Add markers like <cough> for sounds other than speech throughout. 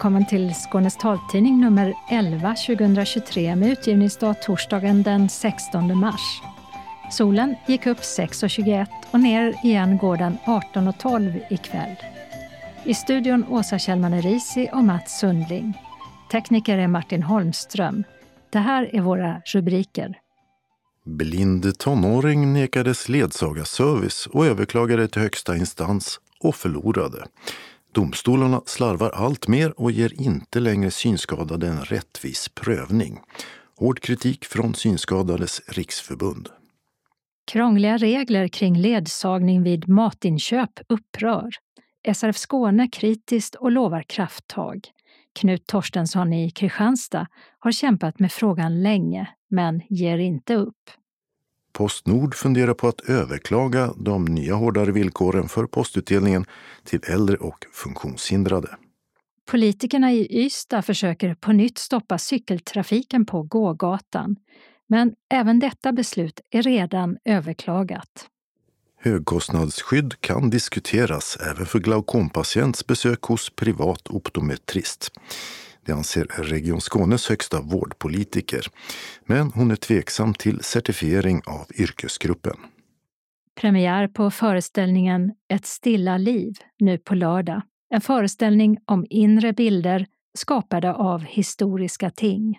Välkommen till Skånes taltidning nummer 11 2023 med utgivningsdag torsdagen den 16 mars. Solen gick upp 6.21 och ner igen går den 18.12 ikväll. I studion Åsa Kjellman Risi och Mats Sundling. Tekniker är Martin Holmström. Det här är våra rubriker. Blind tonåring nekades ledsagarservice och överklagade till högsta instans och förlorade. Domstolarna slarvar allt mer och ger inte längre synskadade en rättvis prövning. Hård kritik från Synskadades riksförbund. Krångliga regler kring ledsagning vid matinköp upprör. SRF Skåne kritiskt och lovar krafttag. Knut Torstensson i Kristianstad har kämpat med frågan länge, men ger inte upp. Postnord funderar på att överklaga de nya hårdare villkoren för postutdelningen till äldre och funktionshindrade. Politikerna i Ystad försöker på nytt stoppa cykeltrafiken på gågatan. Men även detta beslut är redan överklagat. Högkostnadsskydd kan diskuteras även för glaukompatients besök hos privat optometrist. Det anser Region Skånes högsta vårdpolitiker. Men hon är tveksam till certifiering av yrkesgruppen. Premiär på föreställningen Ett stilla liv nu på lördag. En föreställning om inre bilder skapade av historiska ting.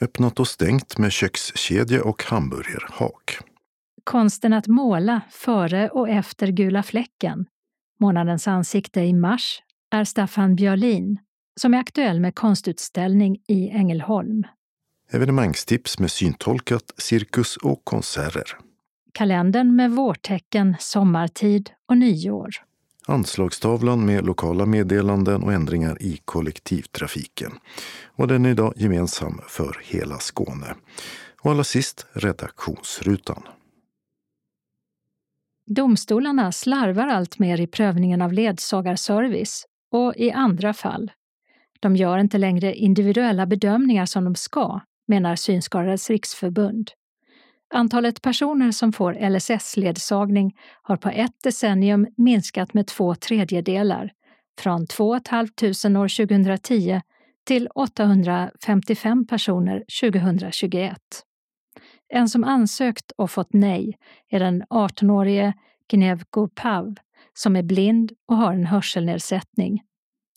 Öppnat och stängt med kökskedja och hamburgerhak. Konsten att måla före och efter gula fläcken. Månadens ansikte i mars är Staffan Björlin som är aktuell med konstutställning i Ängelholm. Evenemangstips med syntolkat, cirkus och konserter. Kalendern med vårtecken, sommartid och nyår. Anslagstavlan med lokala meddelanden och ändringar i kollektivtrafiken. Och den är idag gemensam för hela Skåne. Och allra sist redaktionsrutan. Domstolarna slarvar allt mer i prövningen av ledsagarservice och i andra fall de gör inte längre individuella bedömningar som de ska, menar Synskadades riksförbund. Antalet personer som får LSS-ledsagning har på ett decennium minskat med två tredjedelar, från 2 500 år 2010 till 855 personer 2021. En som ansökt och fått nej är den 18-årige Gnevko Pav som är blind och har en hörselnedsättning.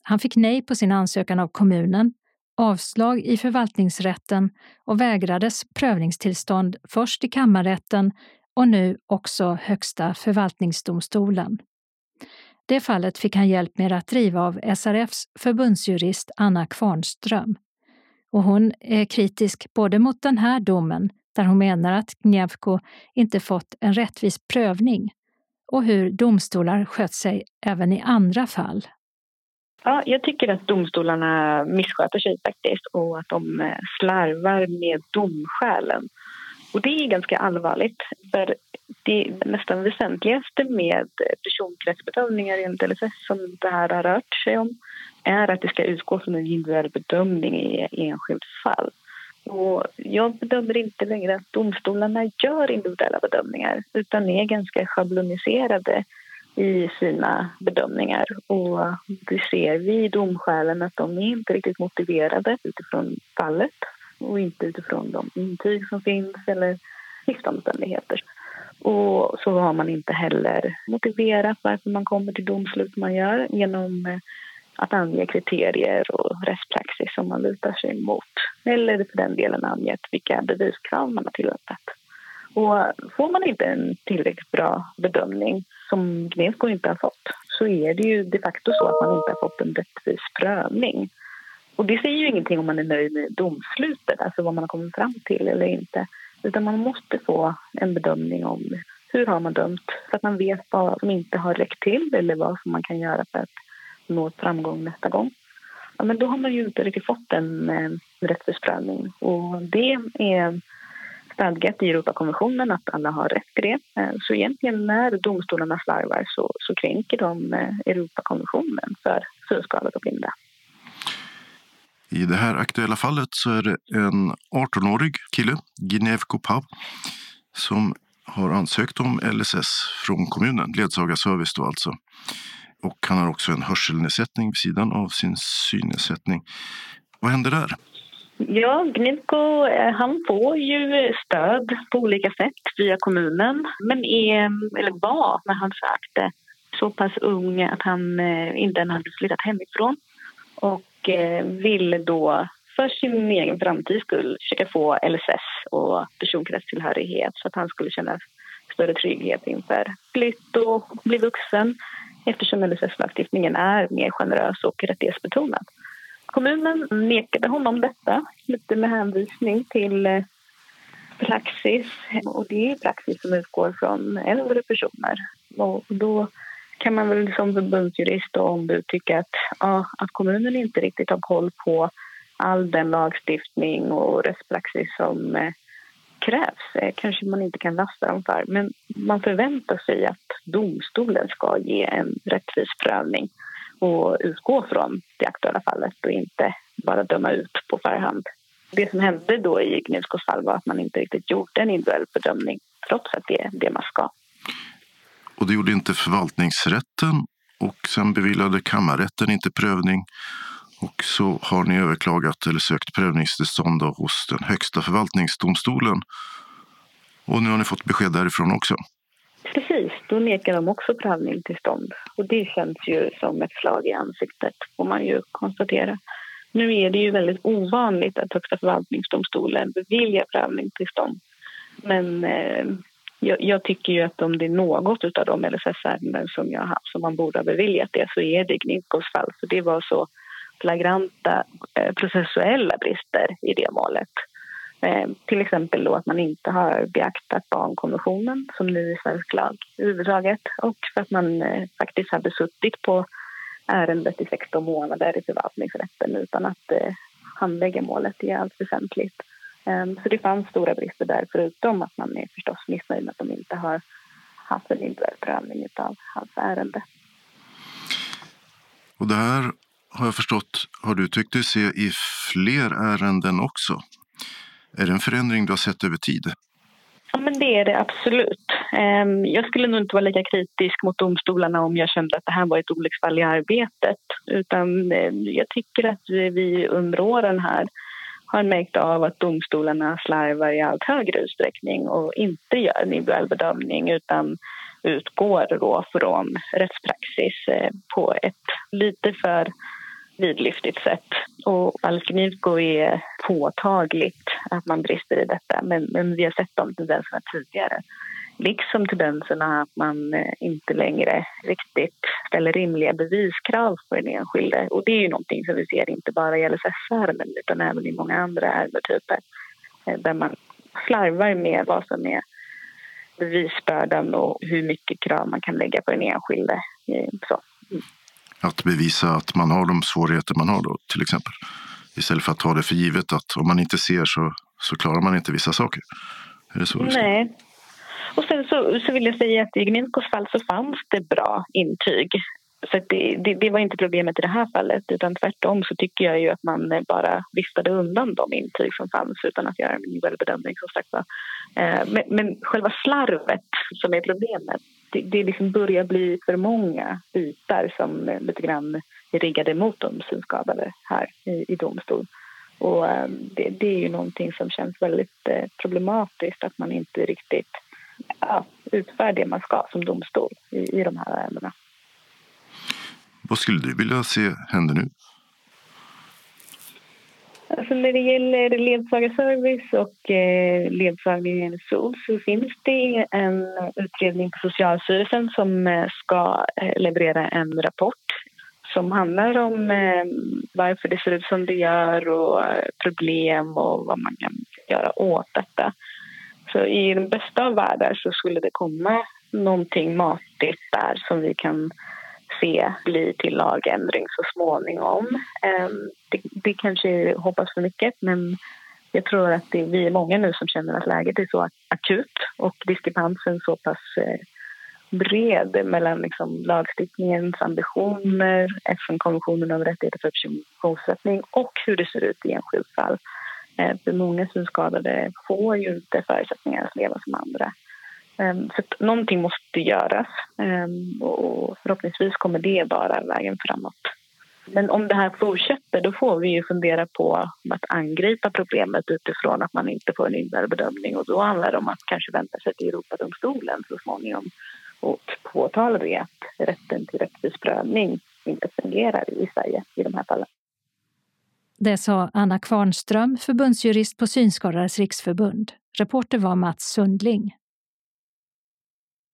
Han fick nej på sin ansökan av kommunen, avslag i förvaltningsrätten och vägrades prövningstillstånd först i kammarrätten och nu också Högsta förvaltningsdomstolen. Det fallet fick han hjälp med att driva av SRFs förbundsjurist Anna Kvarnström. Och hon är kritisk både mot den här domen, där hon menar att Gnevko inte fått en rättvis prövning, och hur domstolar skött sig även i andra fall. Ja, jag tycker att domstolarna missköter sig faktiskt och att de eh, slarvar med domskälen. Och det är ganska allvarligt, för det nästan väsentligaste med personkretsbedömningar enligt LSS som det här har rört sig om är att det ska utgå från en individuell bedömning i enskilt fall. Och jag bedömer inte längre att domstolarna gör individuella bedömningar utan är ganska schabloniserade i sina bedömningar. Och det ser vi i domskälen att de är inte riktigt motiverade utifrån fallet och inte utifrån de intyg som finns eller livsomständigheter. Och så har man inte heller motiverat varför man kommer till domslut man gör genom eh, att ange kriterier och rättspraxis som man lutar sig mot. Eller för den delen angett vilka beviskrav man har tillämpat. Och får man inte en tillräckligt bra bedömning som Gnevko inte har fått så är det ju de facto så att man inte har fått en rättvis prövning. Och det säger ju ingenting om man är nöjd med domslutet, alltså vad man har kommit fram till eller inte. Utan man måste få en bedömning om hur har man dömt så att man vet vad som inte har räckt till eller vad som man kan göra för att nå framgång nästa gång. Ja, men då har man ju inte riktigt fått en, eh, rättvis prövning och det är stadgat i Europakonventionen att alla har rätt till det. Eh, så egentligen när domstolarna slarvar så, så kränker de eh, Europakonventionen för synskadade och blinda. I det här aktuella fallet så är det en 18-årig kille, Ginevko Pav, som har ansökt om LSS från kommunen, ledsagarservice då alltså. och han har också en hörselnedsättning vid sidan av sin synnedsättning. Vad händer där? Ja, Gnibko eh, han får ju stöd på olika sätt via kommunen men är, eller var när han sökte, så pass ung att han eh, inte än hade flyttat hemifrån och eh, ville då för sin egen framtids skull försöka få LSS och personkretstillhörighet så att han skulle känna större trygghet inför flytt och bli vuxen eftersom LSS-lagstiftningen är mer generös och rättighetsbetonad. Kommunen nekade honom detta, lite med hänvisning till eh, praxis. Och det är praxis som utgår från äldre personer. Och då kan man väl som förbundsjurist och ombud tycka att, ja, att kommunen inte riktigt har koll på all den lagstiftning och rättspraxis som eh, krävs eh, kanske man inte kan lasta dem för. Men man förväntar sig att domstolen ska ge en rättvis prövning och utgå från det aktuella fallet och inte bara döma ut på förhand. Det som hände då i Gnilskos fall var att man inte riktigt gjorde en individuell bedömning trots att det är det man ska. Och det gjorde inte förvaltningsrätten och sen beviljade kammarrätten inte prövning och så har ni överklagat eller sökt prövningstillstånd hos den högsta förvaltningsdomstolen. Och nu har ni fått besked därifrån också. Precis, då nekar de också prövning till stånd. Och det känns ju som ett slag i ansiktet, får man ju konstatera. Nu är det ju väldigt ovanligt att Högsta förvaltningsdomstolen beviljar prövning till stånd. Men eh, jag, jag, tycker ju att om det är något av de LSS-ärenden som, jag, som man borde ha beviljat det så är det Gnipkos fall. För det var så flagranta eh, processuella brister i det målet. Eh, till exempel då att man inte har beaktat barnkonventionen som nu är svensk lag överhuvudtaget och för att man eh, faktiskt hade suttit på ärendet i 16 månader i förvaltningsrätten utan att eh, handlägga målet i allt väsentligt. Ehm, så det fanns stora brister där förutom att man är förstås missnöjd med att de inte har haft en individuell prövning av hans ärende. Och det här har jag förstått har du tyckt dig se i fler ärenden också. Är det en förändring du har sett över tid? Ja, men det är det absolut. Ehm, jag skulle nog inte vara lika kritisk mot domstolarna om jag kände att det här var ett olycksfall i arbetet. Utan ehm, jag tycker att vi under åren här har märkt av att domstolarna slarvar i allt högre utsträckning och inte gör en individuell bedömning utan utgår då från rättspraxis eh, på ett lite för vidlyftigt sätt. Och Alknivko är påtagligt att man brister i detta men, men vi har sett de tendenserna tidigare. Liksom tendenserna att man eh, inte längre riktigt ställer rimliga beviskrav på den enskilde. Och det är ju någonting som vi ser inte bara i LSS-ärenden utan även i många andra ärendetyper eh, där man slarvar med vad som är bevisbördan och hur mycket krav man kan lägga på den enskilde. Eh, så. Mm att bevisa att man har de svårigheter man har då, till exempel. Istället för att ta det för givet att om man inte ser så, så klarar man inte vissa saker. Är det så? Nej. Och sen så, så vill jag säga att i Gminkos fall så fanns det bra intyg. Så det, det, det, var inte problemet i det här fallet utan tvärtom så tycker jag ju att man bara viftade undan de intyg som fanns utan att göra en individuell bedömning som sagt eh, men, men själva slarvet som är problemet det, det liksom börjar bli för många bitar som lite grann är riggade mot de synskadade här i, i domstol. Och eh, det, det, är ju någonting som känns väldigt eh, problematiskt att man inte riktigt ja, utför det man ska som domstol i, i de här ärendena. Vad skulle du vilja se hända nu? Alltså när det gäller ledsagarservice och eh, ledsagning i SOL så finns det en utredning på Socialstyrelsen som eh, ska eh, leverera en rapport som handlar om eh, varför det ser ut som det gör och eh, problem och vad man kan göra åt detta. Så i den bästa av världar så skulle det komma någonting matigt där som vi kan se bli till lagändring så småningom. Ehm, det, det kanske hoppas för mycket men jag tror att det, vi är många nu som känner att läget är så akut och diskrepansen så pass eh, bred mellan liksom lagstiftningens ambitioner, FN-konventionen om rättigheter för funktionsnedsättning och hur det ser ut i enskilt fall. Eh, för många synskadade får ju inte förutsättningar att leva som andra. Ehm, så att någonting måste göras ehm, och förhoppningsvis kommer det vara vägen framåt. Men om det här fortsätter då får vi ju fundera på att angripa problemet utifrån att man inte får en individuell bedömning och då handlar det om att kanske vänta sig till Europadomstolen så småningom och påtala det att rätten till rättvis prövning inte fungerar i Sverige i de här fallen. Det sa Anna Kvarnström, förbundsjurist på Synskadades riksförbund. Reporter var Mats Sundling.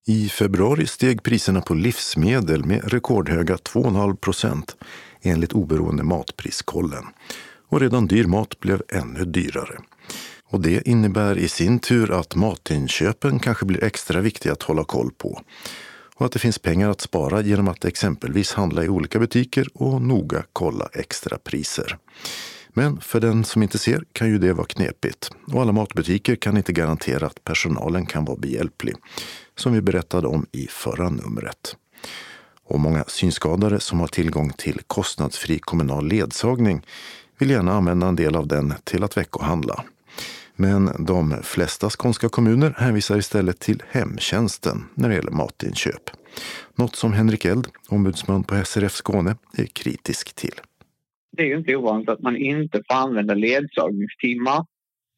I februari steg priserna på livsmedel med rekordhöga 2,5 procent enligt oberoende Matpriskollen. Och redan dyr mat blev ännu dyrare. Och det innebär i sin tur att matinköpen kanske blir extra viktiga att hålla koll på. Och att det finns pengar att spara genom att exempelvis handla i olika butiker och noga kolla extra priser. Men för den som inte ser kan ju det vara knepigt. Och alla matbutiker kan inte garantera att personalen kan vara behjälplig. Som vi berättade om i förra numret. Och många synskadade som har tillgång till kostnadsfri kommunal ledsagning vill gärna använda en del av den till att veckohandla. Men de flesta skånska kommuner hänvisar istället till hemtjänsten när det gäller matinköp. Något som Henrik Eld, ombudsman på SRF Skåne, är kritisk till. Det är ju inte ovanligt att man inte får använda ledsagningstimmar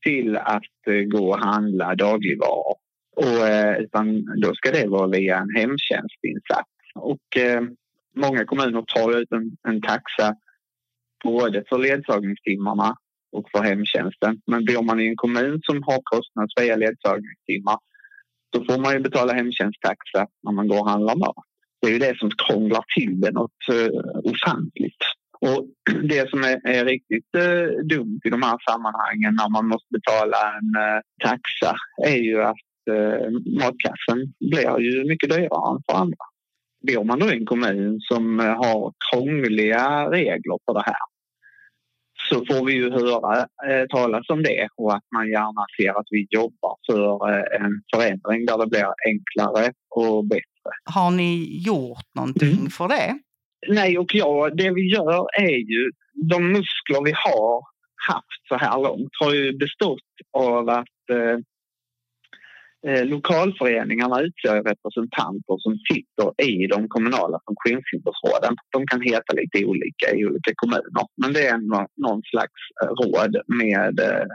till att eh, gå och handla dagligvaror. Och, eh, utan då ska det vara via en hemtjänstinsats. Och eh, många kommuner tar ut en, en taxa både för ledsagningstimmarna och för hemtjänsten. Men bor man i en kommun som har kostnadsfria ledsagningstimmar då får man ju betala hemtjänsttaxa när man går och handlar mat. Det är ju det som krånglar till det något eh, ofantligt. Och <clears throat> det som är, är riktigt uh, dumt i de här sammanhangen när man måste betala en uh, taxa är ju att uh, matkassen blir ju mycket dyrare än för andra. Bor man då i en kommun som har krångliga regler för det här så får vi ju höra eh, talas om det och att man gärna ser att vi jobbar för eh, en förändring där det blir enklare och bättre. Har ni gjort någonting mm. för det? Nej, och ja, det vi gör är ju de muskler vi har haft så här långt har ju bestått av att eh, eh, lokalföreningarna utser representanter som sitter i de kommunala funktionshindersråden. De kan heta lite olika i olika kommuner men det är någon slags eh, råd med eh,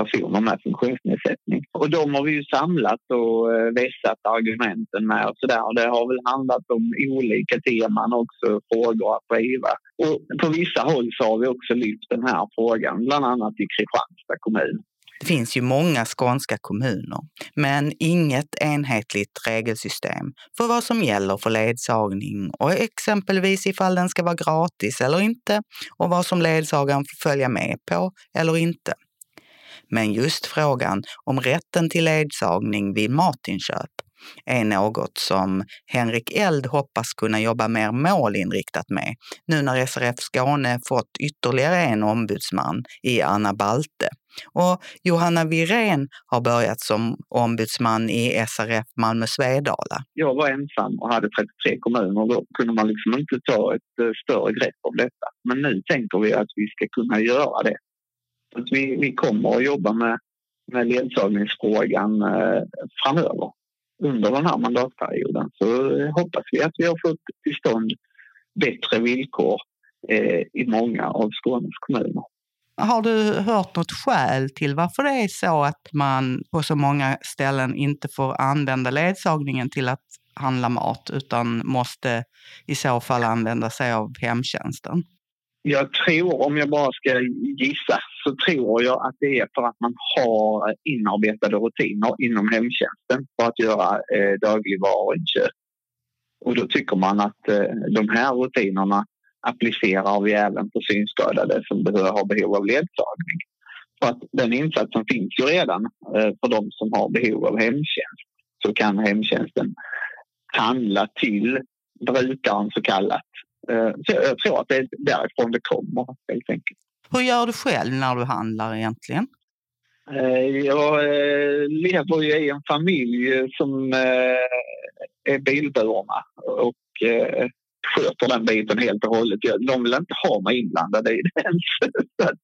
personer med funktionsnedsättning. Och de har vi ju samlat och eh, vässat argumenten med och sådär. Det har väl handlat om olika teman också, frågor att driva. Och på vissa håll så har vi också lyft den här frågan, bland annat i Kristianstad kommun. Det finns ju många skånska kommuner, men inget enhetligt regelsystem för vad som gäller för ledsagning och exempelvis ifall den ska vara gratis eller inte och vad som ledsagaren får följa med på eller inte. Men just frågan om rätten till ledsagning vid matinköp är något som Henrik Eld hoppas kunna jobba mer målinriktat med nu när SRF Skåne fått ytterligare en ombudsman i Anna Balte. Och Johanna Virén har börjat som ombudsman i SRF Malmö Svedala. Jag var ensam och hade 33 kommuner. Då kunde man liksom inte ta ett eh, större grepp om detta. Men nu tänker vi att vi ska kunna göra det. Att vi, vi kommer att jobba med, med ledsagningsfrågan eh, framöver under den här mandatperioden så hoppas vi att vi har fått till stånd bättre villkor eh, i många av Skånes kommuner. Har du hört något skäl till varför det är så att man på så många ställen inte får använda ledsagningen till att handla mat utan måste i så fall använda sig av hemtjänsten? Jag tror, om jag bara ska gissa, så tror jag att det är för att man har inarbetade rutiner inom hemtjänsten för att göra eh, dagligvaruinköp. Och då tycker man att eh, de här rutinerna applicerar vi även på synskadade som behöver, har behov av ledsagning. För att den insatsen finns ju redan eh, för de som har behov av hemtjänst. Så kan hemtjänsten handla till brukaren så kallat så jag tror att det är därifrån det kommer helt enkelt. Hur gör du själv när du handlar egentligen? Eh, jag eh, lever ju i en familj som är bilburna och sköter den biten helt och hållet. De vill inte ha mig inblandad i det ens. <laughs>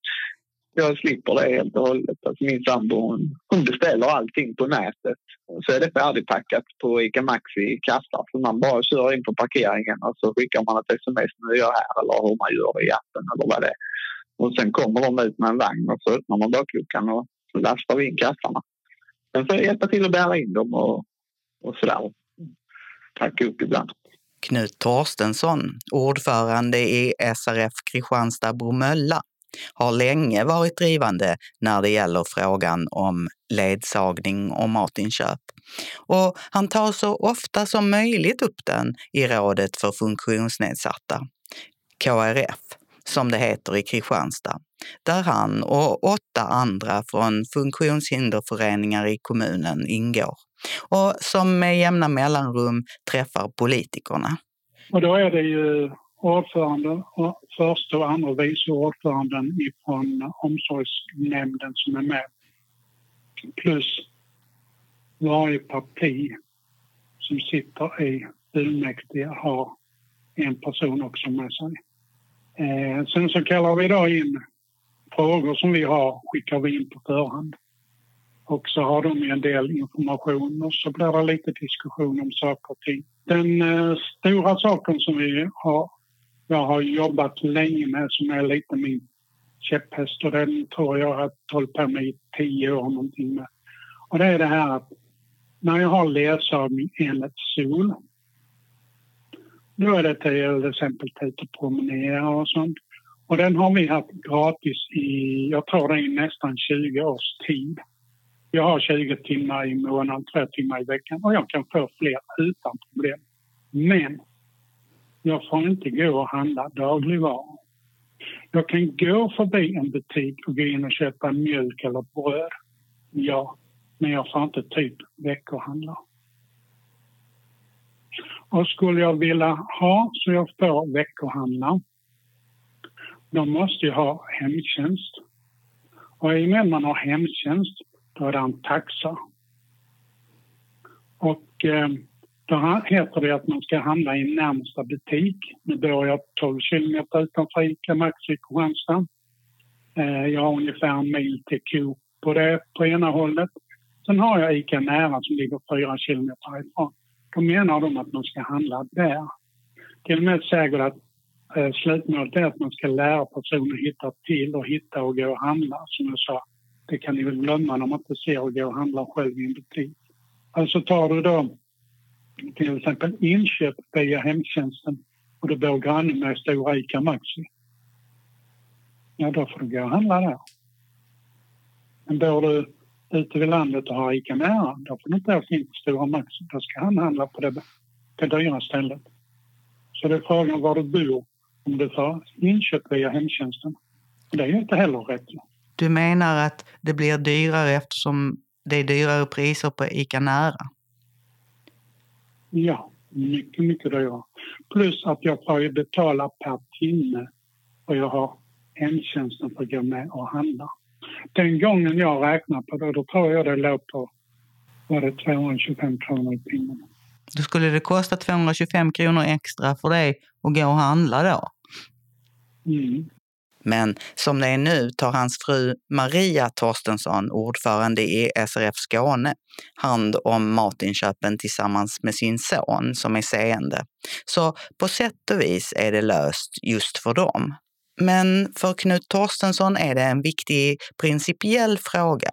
jag slipper det helt och hållet. Alltså min sambo hon, hon beställer allting på nätet. Så är det färdigpackat på ICA Maxi kassar. Så man bara kör in på parkeringen och så skickar man ett sms nu är jag här eller hur man gör i appen eller vad det är. Och sen kommer de ut med en vagn och så öppnar man bakluckan och så lastar vi in kassarna. Sen får jag hjälpa till att bära in dem och, och sådär. Packa upp ibland. Knut Torstensson, ordförande i SRF Kristianstad Bromölla, har länge varit drivande när det gäller frågan om ledsagning och matinköp. Och han tar så ofta som möjligt upp den i Rådet för funktionsnedsatta, KRF, som det heter i Kristianstad, där han och åtta andra från funktionshinderföreningar i kommunen ingår och som med jämna mellanrum träffar politikerna. Och då är det ju ordföranden, första och andra vice ordföranden från omsorgsnämnden som är med. Plus varje parti som sitter i fullmäktige har en person också med sig. Eh, sen så kallar vi då in frågor som vi har, skickar vi in på förhand. Och så har de en del information och så blir det lite diskussion om saker och ting. Den eh, stora saken som vi har, jag har jobbat länge med som är lite min käpphäst och den tror jag har hållit på med i tio år någonting med. Och det är det här att när jag har ledsagning enligt SOL då är det till exempel ut och promenera och sånt. Och den har vi haft gratis i, jag tror det är nästan 20 års tid. Jag har 20 timmar i månaden, två timmar i veckan och jag kan få fler utan problem. Men jag får inte gå och handla dagligvaror. Jag kan gå förbi en butik och gå in och köpa mjölk eller bröd. Ja, men jag får inte typ veckohandla. Och skulle jag vilja ha så jag får veckohandla då måste jag ha hemtjänst. Och i och med man har hemtjänst då är det en taxa. Och eh, då heter det att man ska handla i närmsta butik. Nu bor jag 12 kilometer utanför Ica Maxi i Kristianstad. Eh, jag har ungefär en mil till Coop på det på ena hållet. Sen har jag Ica Nära som ligger fyra kilometer härifrån. Då menar de att man ska handla där. Till och med säger att eh, slutmålet är att man ska lära personer att hitta till och hitta och gå och handla, som jag sa. Det kan ni väl glömma när man inte ser och gå och handla själv i en butik. Alltså tar du då till exempel inköp via hemtjänsten och du bor granne med stora ICA Maxi. Ja, då får du gå och handla där. Men bor du ute vid landet och har ICA nära, då får du inte åka in på Stora Maxi. Då ska han handla på det, det dyra stället. Så det är frågan var du bor om du får inköp via hemtjänsten. Det är ju inte heller rätt. Du menar att det blir dyrare eftersom det är dyrare priser på ICA Nära? Ja, mycket, mycket dyrare. Plus att jag får ju betala per timme och jag har hemtjänsten för att gå med och handla. Den gången jag räknar på det, då tror jag det låg på var det 225 kronor i timmen. Då skulle det kosta 225 kronor extra för dig att gå och handla då? Mm. Men som det är nu tar hans fru Maria Torstensson, ordförande i SRF Skåne, hand om matinköpen tillsammans med sin son som är seende. Så på sätt och vis är det löst just för dem. Men för Knut Torstensson är det en viktig principiell fråga.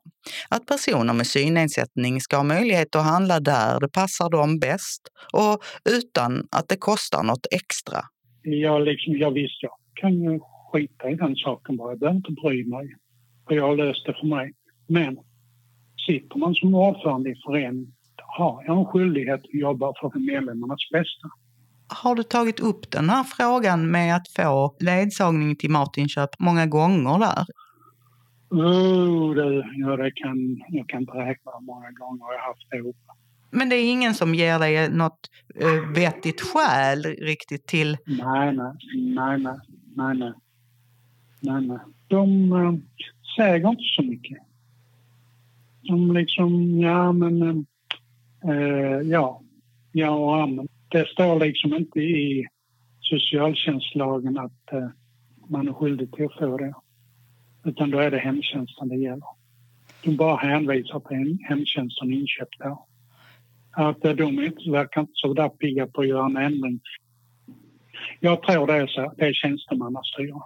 Att personer med synnedsättning ska ha möjlighet att handla där det passar dem bäst och utan att det kostar något extra. Jag, liksom, jag visst, jag kan ju skita i den saken bara. Jag behöver inte bry mig. Och jag har löst det för mig. Men sitter man som ordförande i föreningen har jag en skyldighet att jobba för medlemmarnas bästa. Har du tagit upp den här frågan med att få ledsagning till matinköp många gånger där? Oh, det, ja, det kan, jag kan inte räkna hur många gånger jag har haft det uppe. Men det är ingen som ger dig något uh, vettigt skäl riktigt till... Nej, nej, nej, nej, nej, nej. Eh, de eh, säger inte så mycket. De liksom, ja men, uh, ja, ja och amen det står liksom inte i socialtjänstlagen att eh, man är skyldig till att få det. Utan då är det hemtjänsten det gäller. De bara hänvisar till hemtjänsten inköpt där. Att de inte verkar inte så där pigga på att göra en ändring. Jag tror det är så. Det är tjänstemannastyre.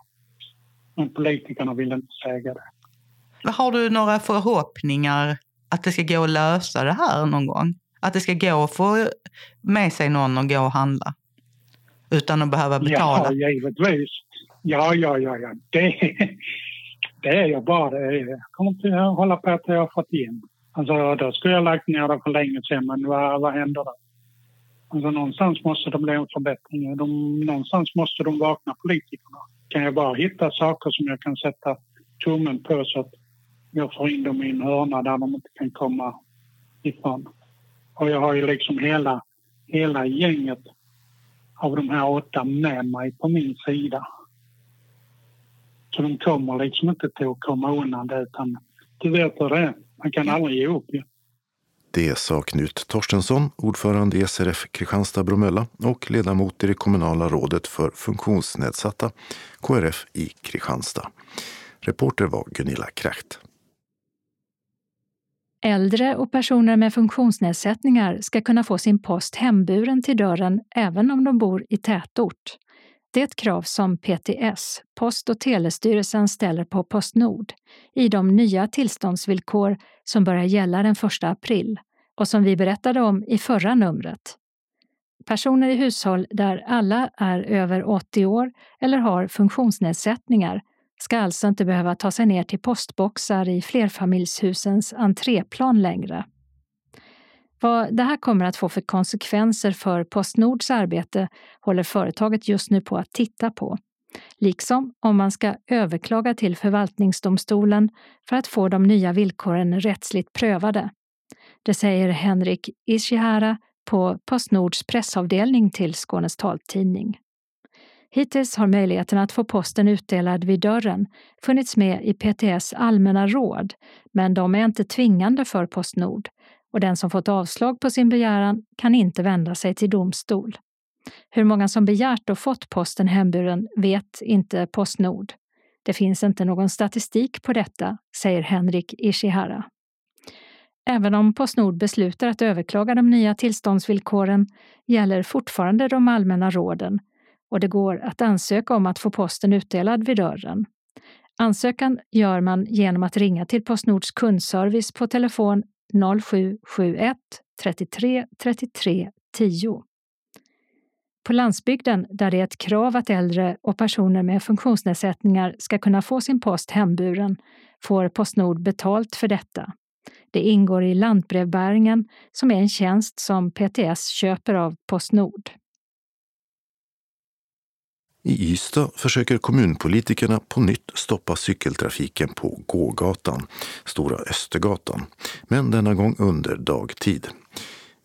Men politikerna vill inte säga det. Har du några förhoppningar att det ska gå att lösa det här någon gång? Att det ska gå att få med sig någon och gå och handla? Utan att behöva betala? Ja, givetvis. Ja, ja, ja, ja. Det, det är jag bara. Jag kommer inte att hålla på att jag har fått in. Alltså, då skulle jag lagt ner det för länge sedan, men vad, vad händer då? Alltså, någonstans måste det bli en förbättring. De, någonstans måste de vakna, politikerna. Kan jag bara hitta saker som jag kan sätta tummen på så att jag får in dem i en hörna där de inte kan komma ifrån. Och jag har ju liksom hela, hela gänget av de här åtta med mig på min sida. Så de kommer liksom inte till att komma undan det utan du vet hur det är. Man kan aldrig ge upp ju. Det sa Knut Torstensson, ordförande i SRF Kristianstad-Bromölla och ledamot i det kommunala rådet för funktionsnedsatta, KRF i Kristianstad. Reporter var Gunilla Kracht. Äldre och personer med funktionsnedsättningar ska kunna få sin post hemburen till dörren även om de bor i tätort. Det är ett krav som PTS, Post och telestyrelsen, ställer på Postnord i de nya tillståndsvillkor som börjar gälla den 1 april och som vi berättade om i förra numret. Personer i hushåll där alla är över 80 år eller har funktionsnedsättningar ska alltså inte behöva ta sig ner till postboxar i flerfamiljshusens entréplan längre. Vad det här kommer att få för konsekvenser för Postnords arbete håller företaget just nu på att titta på. Liksom om man ska överklaga till förvaltningsdomstolen för att få de nya villkoren rättsligt prövade. Det säger Henrik Ishihara på Postnords pressavdelning till Skånes taltidning. Hittills har möjligheten att få posten utdelad vid dörren funnits med i PTS allmänna råd, men de är inte tvingande för Postnord och den som fått avslag på sin begäran kan inte vända sig till domstol. Hur många som begärt och fått posten hemburen vet inte Postnord. Det finns inte någon statistik på detta, säger Henrik Ishihara. Även om Postnord beslutar att överklaga de nya tillståndsvillkoren gäller fortfarande de allmänna råden och det går att ansöka om att få posten utdelad vid dörren. Ansökan gör man genom att ringa till Postnords kundservice på telefon 0771 33 33 10. På landsbygden, där det är ett krav att äldre och personer med funktionsnedsättningar ska kunna få sin post hemburen, får Postnord betalt för detta. Det ingår i lantbrevbäringen, som är en tjänst som PTS köper av Postnord. I Ystad försöker kommunpolitikerna på nytt stoppa cykeltrafiken på gågatan, Stora Östergatan, men denna gång under dagtid.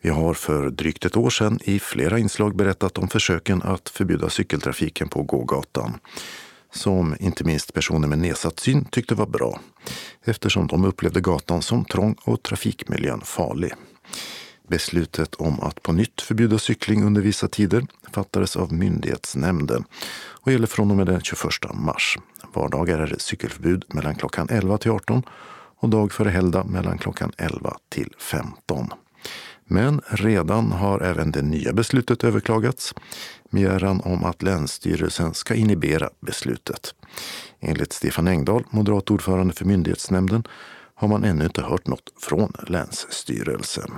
Vi har för drygt ett år sedan i flera inslag berättat om försöken att förbjuda cykeltrafiken på gågatan som inte minst personer med nedsatt syn tyckte var bra eftersom de upplevde gatan som trång och trafikmiljön farlig. Beslutet om att på nytt förbjuda cykling under vissa tider fattades av myndighetsnämnden och gäller från och med den 21 mars. Vardagar är det cykelförbud mellan klockan 11 till 18 och dag före helgdag mellan klockan 11 till 15. Men redan har även det nya beslutet överklagats. Begäran om att Länsstyrelsen ska inhibera beslutet. Enligt Stefan Engdahl, moderat ordförande för myndighetsnämnden, har man ännu inte hört något från Länsstyrelsen.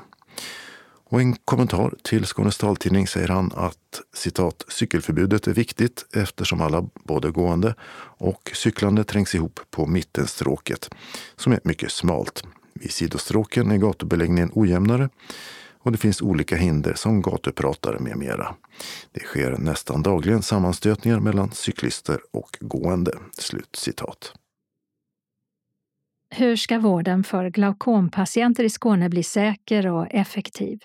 Och i en kommentar till Skånes taltidning säger han att citat, cykelförbudet är viktigt eftersom alla, både gående och cyklande, trängs ihop på mittenstråket som är mycket smalt. Vid sidostråken är gatubeläggningen ojämnare och det finns olika hinder som gatupratare med mera. Det sker nästan dagligen sammanstötningar mellan cyklister och gående. Slut citat. Hur ska vården för glaukompatienter i Skåne bli säker och effektiv?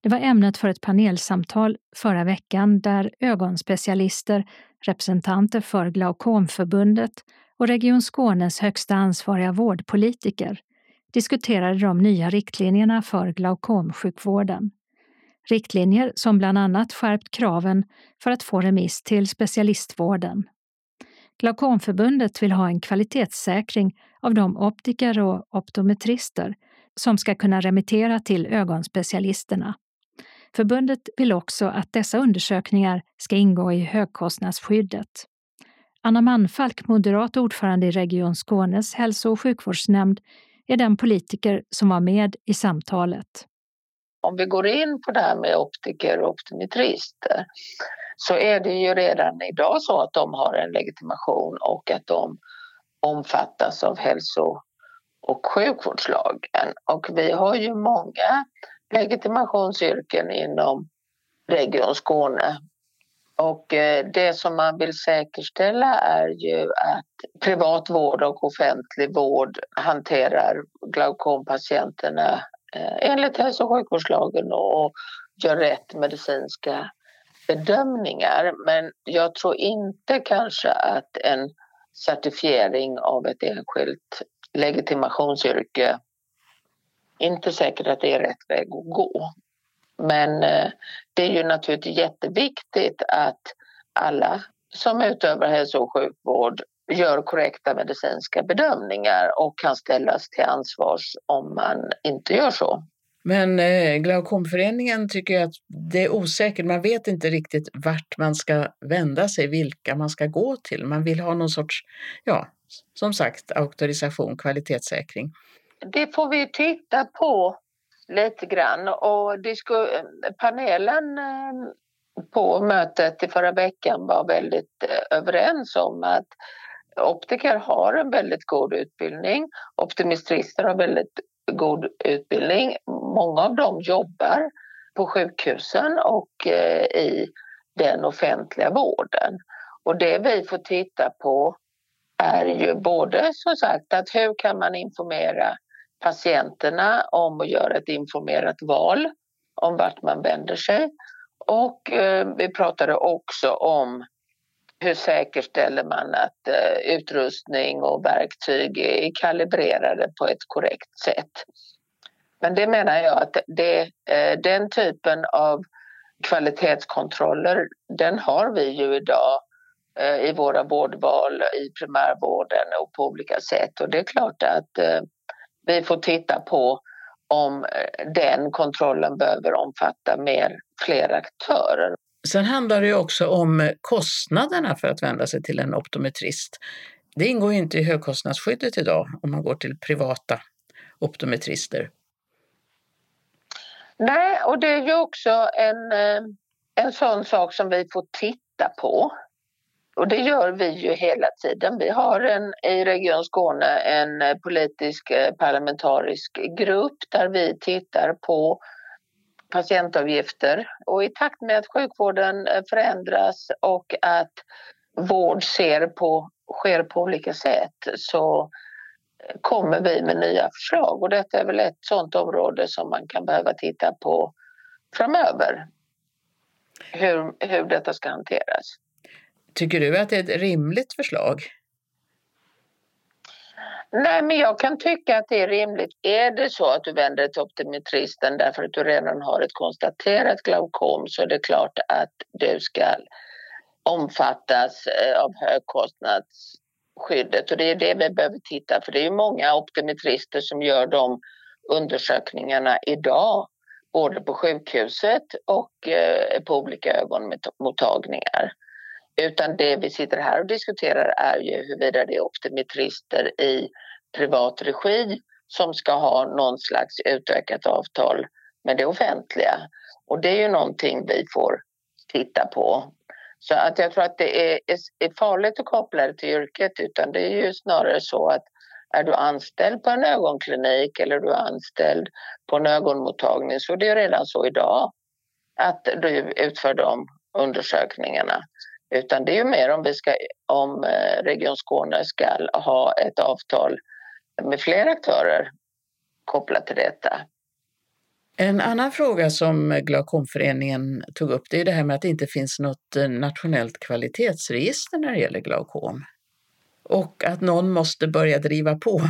Det var ämnet för ett panelsamtal förra veckan där ögonspecialister, representanter för Glaukomförbundet och Region Skånes högsta ansvariga vårdpolitiker diskuterade de nya riktlinjerna för glaukomsjukvården. Riktlinjer som bland annat skärpt kraven för att få remiss till specialistvården. Glaukomförbundet vill ha en kvalitetssäkring av de optiker och optometrister som ska kunna remittera till ögonspecialisterna. Förbundet vill också att dessa undersökningar ska ingå i högkostnadsskyddet. Anna Manfalk, moderat ordförande i Region Skånes hälso och sjukvårdsnämnd, är den politiker som var med i samtalet. Om vi går in på det här med optiker och optometrister så är det ju redan idag så att de har en legitimation och att de omfattas av hälso och sjukvårdslagen. Och vi har ju många legitimationsyrken inom Region Skåne. Och eh, det som man vill säkerställa är ju att privat vård och offentlig vård hanterar glaukompatienterna eh, enligt hälso och sjukvårdslagen och gör rätt medicinska bedömningar. Men jag tror inte kanske att en certifiering av ett enskilt legitimationsyrke inte säkert att det är rätt väg att gå. Men eh, det är ju naturligtvis jätteviktigt att alla som utövar hälso och sjukvård gör korrekta medicinska bedömningar och kan ställas till ansvars om man inte gör så. Men eh, Glaukomföreningen tycker att det är osäkert. Man vet inte riktigt vart man ska vända sig, vilka man ska gå till. Man vill ha någon sorts, ja, som sagt, auktorisation, kvalitetssäkring. Det får vi titta på lite grann och panelen eh, på mötet i förra veckan var väldigt eh, överens om att optiker har en väldigt god utbildning. Optimistrister har väldigt god utbildning. Många av dem jobbar på sjukhusen och eh, i den offentliga vården. Och det vi får titta på är ju både som sagt att hur kan man informera patienterna om att göra ett informerat val om vart man vänder sig. Och eh, vi pratade också om hur säkerställer man att eh, utrustning och verktyg är kalibrerade på ett korrekt sätt. Men det menar jag att det, eh, den typen av kvalitetskontroller den har vi ju idag eh, i våra vårdval i primärvården och på olika sätt. Och det är klart att eh, vi får titta på om eh, den kontrollen behöver omfatta mer, fler aktörer. Sen handlar det också om kostnaderna för att vända sig till en optometrist. Det ingår inte i högkostnadsskyddet idag om man går till privata optometrister. Nej, och det är ju också en, eh, en sån sak som vi får titta på. Och det gör vi ju hela tiden. Vi har en, i Region Skåne en eh, politisk eh, parlamentarisk grupp där vi tittar på patientavgifter. Och i takt med att sjukvården eh, förändras och att vård ser på, sker på olika sätt så kommer vi med nya förslag. Och detta är väl ett sådant område som man kan behöva titta på framöver. Hur, hur detta ska hanteras. Tycker du att det är ett rimligt förslag? Nej, men jag kan tycka att det är rimligt. Är det så att du vänder dig till optometristen därför att du redan har ett konstaterat glaukom så är det klart att du ska omfattas eh, av högkostnadsskyddet. Och det är det vi behöver titta för det är många optometrister som gör de undersökningarna idag både på sjukhuset och eh, på olika ögonmottagningar. Utan det vi sitter här och diskuterar är ju huruvida det är optometrister i privat regi som ska ha någon slags utökat avtal med det offentliga. Och det är ju någonting vi får titta på. Så att jag tror att det är, är farligt att koppla det till yrket utan det är ju snarare så att är du anställd på en ögonklinik eller du är anställd på en ögonmottagning så är det redan så idag att du utför de undersökningarna. Utan det är ju mer om, vi ska, om eh, Region Skåne ska ha ett avtal med fler aktörer kopplat till detta. En annan fråga som Glaukomföreningen tog upp det är det här med att det inte finns något eh, nationellt kvalitetsregister när det gäller glaukom. Och att någon måste börja driva på.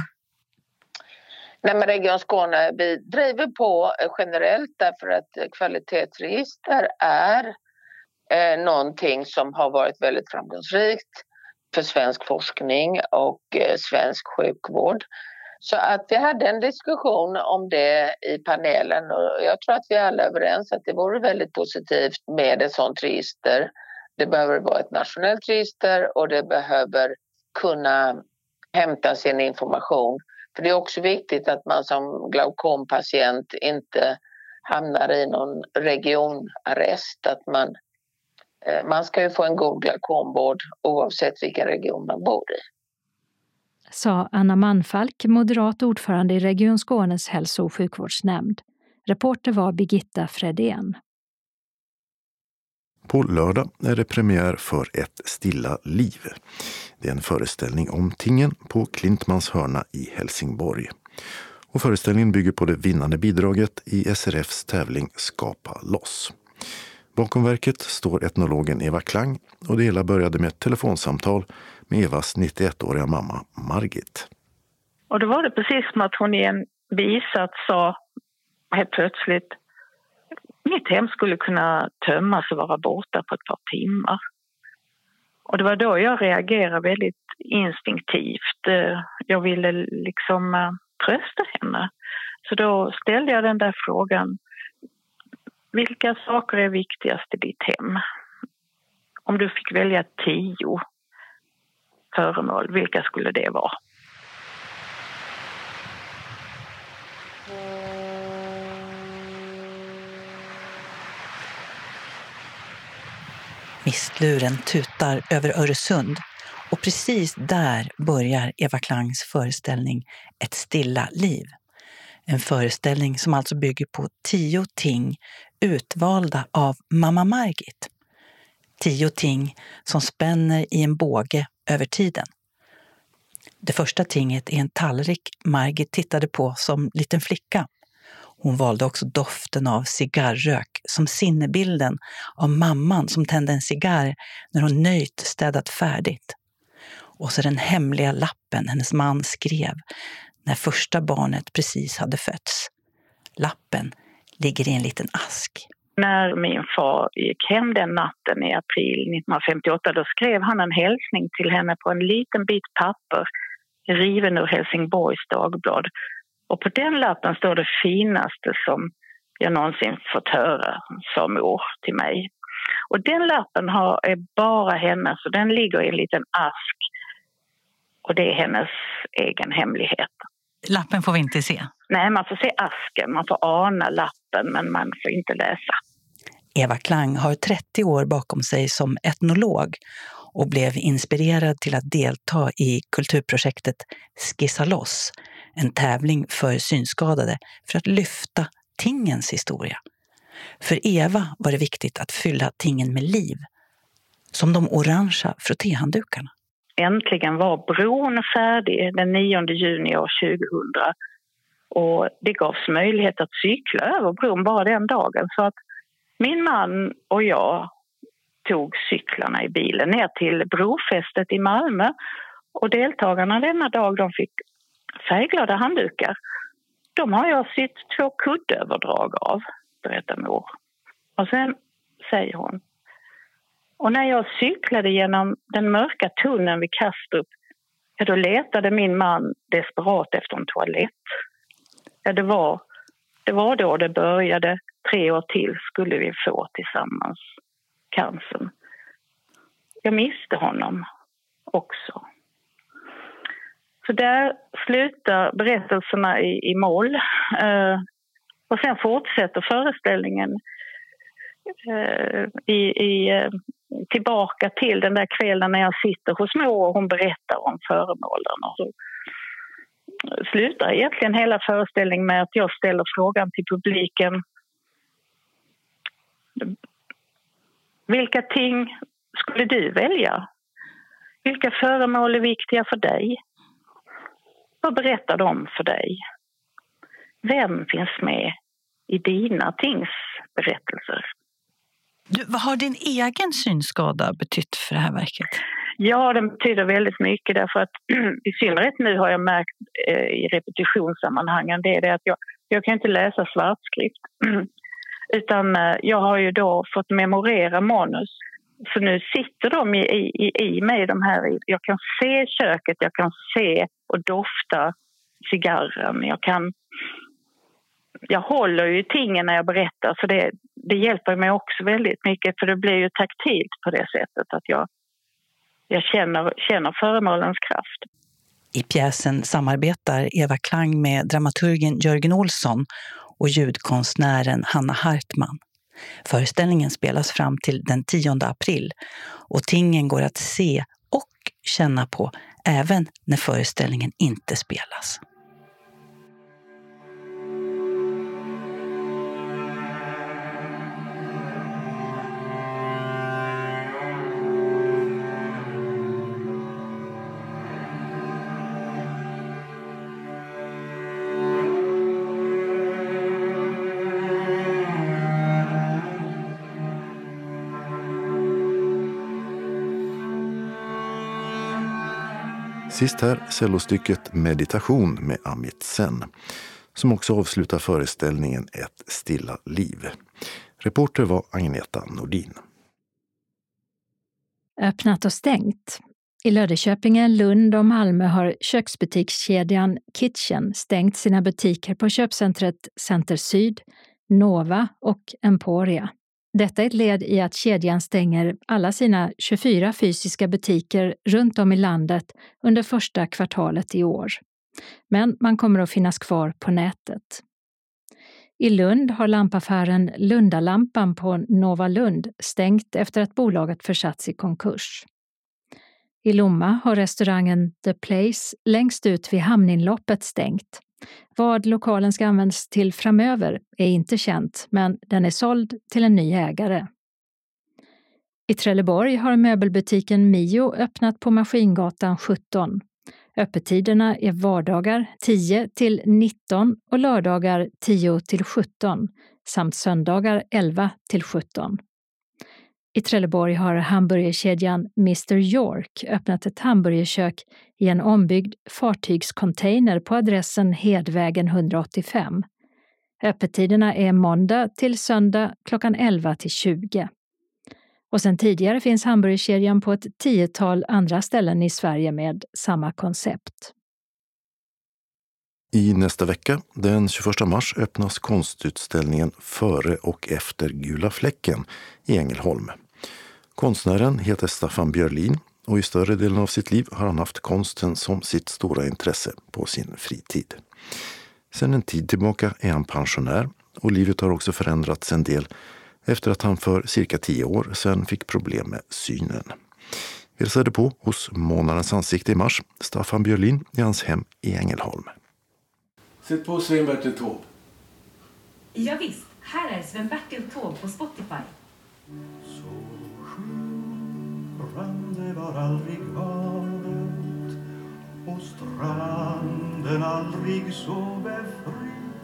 Nej, men Region Skåne vi driver på generellt därför att kvalitetsregister är eh, någonting som har varit väldigt framgångsrikt för svensk forskning och eh, svensk sjukvård. Så att vi hade en diskussion om det i panelen och jag tror att vi alla är överens att det vore väldigt positivt med ett sådant register. Det behöver vara ett nationellt register och det behöver kunna hämta sin information. För det är också viktigt att man som glaukompatient inte hamnar i någon regionarrest. Att man, man ska ju få en god glaukomvård oavsett vilken region man bor i. Sa Anna Manfalk, moderat ordförande i Region Skånes hälso och sjukvårdsnämnd. Reporter var Birgitta Fredén. På lördag är det premiär för Ett stilla liv. Det är en föreställning om tingen på Klintmans hörna i Helsingborg. Och föreställningen bygger på det vinnande bidraget i SRFs tävling Skapa loss. Bakom verket står etnologen Eva Klang och det hela började med ett telefonsamtal med Evas 91-åriga mamma Margit. Och då var det precis som att hon i en bisats sa helt plötsligt mitt hem skulle kunna tömmas och vara borta på ett par timmar. Och det var då jag reagerade väldigt instinktivt. Eh, jag ville liksom eh, trösta henne. Så då ställde jag den där frågan. Vilka saker är viktigast i ditt hem? Om du fick välja tio föremål, vilka skulle det vara? Mistluren tutar över Öresund och precis där börjar Eva Klangs föreställning Ett stilla liv. En föreställning som alltså bygger på tio ting utvalda av mamma Margit. Tio ting som spänner i en båge över tiden. Det första tinget är en tallrik Margit tittade på som liten flicka. Hon valde också doften av cigarrök som sinnebilden av mamman som tände en cigarr när hon nöjt städat färdigt. Och så den hemliga lappen hennes man skrev när första barnet precis hade fötts. Lappen ligger i en liten ask. När min far gick hem den natten i april 1958 då skrev han en hälsning till henne på en liten bit papper riven ur Helsingborgs Dagblad. Och på den lappen står det finaste som jag någonsin fått höra, sa mor till mig. Och den lappen har, är bara hennes och den ligger i en liten ask. Och det är hennes egen hemlighet. Lappen får vi inte se? Nej, man får se asken, man får ana lappen men man får inte läsa. Eva Klang har 30 år bakom sig som etnolog och blev inspirerad till att delta i kulturprojektet Skissa loss, en tävling för synskadade för att lyfta tingens historia. För Eva var det viktigt att fylla tingen med liv, som de orangea frottéhanddukarna. Äntligen var bron färdig den 9 juni år 2000 och det gavs möjlighet att cykla över bron bara den dagen. Så att min man och jag tog cyklarna i bilen ner till brofästet i Malmö och deltagarna denna dag de fick färgglada handdukar. De har jag sytt två kuddöverdrag av, berättar mor. Och sen säger hon och när jag cyklade genom den mörka tunneln vid Kastrup ja, då letade min man desperat efter en toalett. Ja, det, var, det var då det började. Tre år till skulle vi få tillsammans cancern. Jag miste honom också. Så där slutar berättelserna i, i moll. Eh, och sen fortsätter föreställningen eh, i, i, eh, tillbaka till den där kvällen när jag sitter hos mor och hon berättar om föremålen. Och så slutar egentligen hela föreställningen med att jag ställer frågan till publiken. Vilka ting skulle du välja? Vilka föremål är viktiga för dig? Vad berättar de för dig? Vem finns med i dina tingsberättelser? Du, vad har din egen synskada betytt för det här verket? Ja, den betyder väldigt mycket därför att <clears throat> i synnerhet nu har jag märkt eh, i repetitionssammanhangen det är det att jag, jag kan inte läsa svartskrift. <clears throat> Utan eh, jag har ju då fått memorera manus så nu sitter de i, i, i mig, de här. Jag kan se köket, jag kan se och dofta cigarren. Jag kan... Jag håller ju tingen när jag berättar, så det, det hjälper mig också väldigt mycket för det blir ju taktilt på det sättet att jag, jag känner, känner föremålens kraft. I pjäsen samarbetar Eva Klang med dramaturgen Jörgen Olsson och ljudkonstnären Hanna Hartman. Föreställningen spelas fram till den 10 april och tingen går att se och känna på även när föreställningen inte spelas. Sist här cellostycket Meditation med Amit Sen som också avslutar föreställningen Ett stilla liv. Reporter var Agneta Nordin. Öppnat och stängt. I Löddeköpingen, Lund och Malmö har köksbutikskedjan Kitchen stängt sina butiker på köpcentret Center Syd, Nova och Emporia. Detta är ett led i att kedjan stänger alla sina 24 fysiska butiker runt om i landet under första kvartalet i år. Men man kommer att finnas kvar på nätet. I Lund har lampaffären Lundalampan på Nova Lund stängt efter att bolaget försatts i konkurs. I Lomma har restaurangen The Place längst ut vid hamninloppet stängt vad lokalen ska användas till framöver är inte känt, men den är såld till en ny ägare. I Trelleborg har möbelbutiken Mio öppnat på Maskingatan 17. Öppettiderna är vardagar 10 till 19 och lördagar 10 till 17 samt söndagar 11 till 17. I Trelleborg har hamburgerkedjan Mr York öppnat ett hamburgerkök i en ombyggd fartygscontainer på adressen Hedvägen 185. Öppettiderna är måndag till söndag klockan 11 till 20. Och sedan tidigare finns hamburgerkedjan på ett tiotal andra ställen i Sverige med samma koncept. I nästa vecka, den 21 mars, öppnas konstutställningen Före och efter Gula fläcken i Ängelholm. Konstnären heter Staffan Björlin och i större delen av sitt liv har han haft konsten som sitt stora intresse på sin fritid. Sedan en tid tillbaka är han pensionär och livet har också förändrats en del efter att han för cirka tio år sedan fick problem med synen. Vi hälsade på hos Månadens ansikte i mars, Staffan Björlin, i hans hem i Ängelholm. Sätt på Sven-Bertil Taube. Ja, visst, här är Sven-Bertil Taube på Spotify. Strande var aldrig havet och stranden aldrig så befriande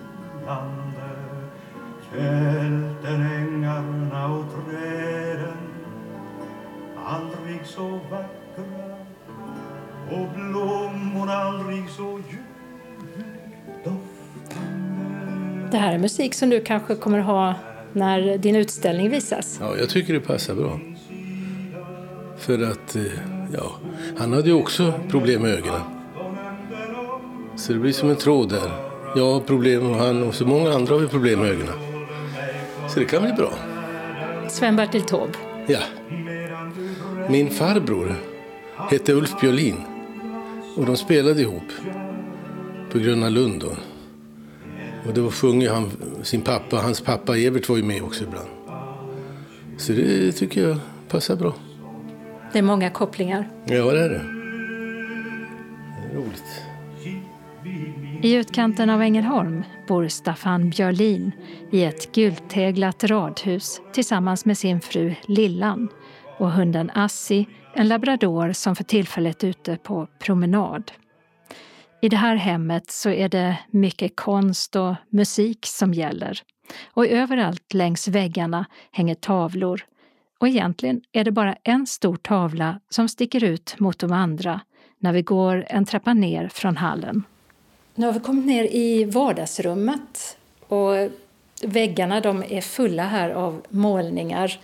Fälten, ängarna och träden aldrig så vackra och blommorna aldrig så ljuvligt doftande Det här är musik som du kanske kommer ha när din utställning visas? Ja, jag tycker det passar bra. För att, eh, ja, han hade ju också problem med ögonen. Så det blir som en tråd där. Jag har problem och han och så många andra har problem med ögonen. Så det kan bli bra. Sven-Bertil Taube. Ja. Min farbror hette Ulf Björlin. Och de spelade ihop på Gröna Lund då. Och då sjunger han sin pappa, hans pappa Evert var ju med också ibland. Så det tycker jag passar bra. Det är många kopplingar. Ja, det är det. Det är roligt. I utkanten av Ängelholm bor Staffan Björlin i ett gulteglat radhus tillsammans med sin fru Lillan och hunden Assi, en labrador som för tillfället är ute på promenad. I det här hemmet så är det mycket konst och musik som gäller. Och överallt längs väggarna hänger tavlor och egentligen är det bara en stor tavla som sticker ut mot de andra när vi går en trappa ner från hallen. Nu har vi kommit ner i vardagsrummet och väggarna de är fulla här av målningar.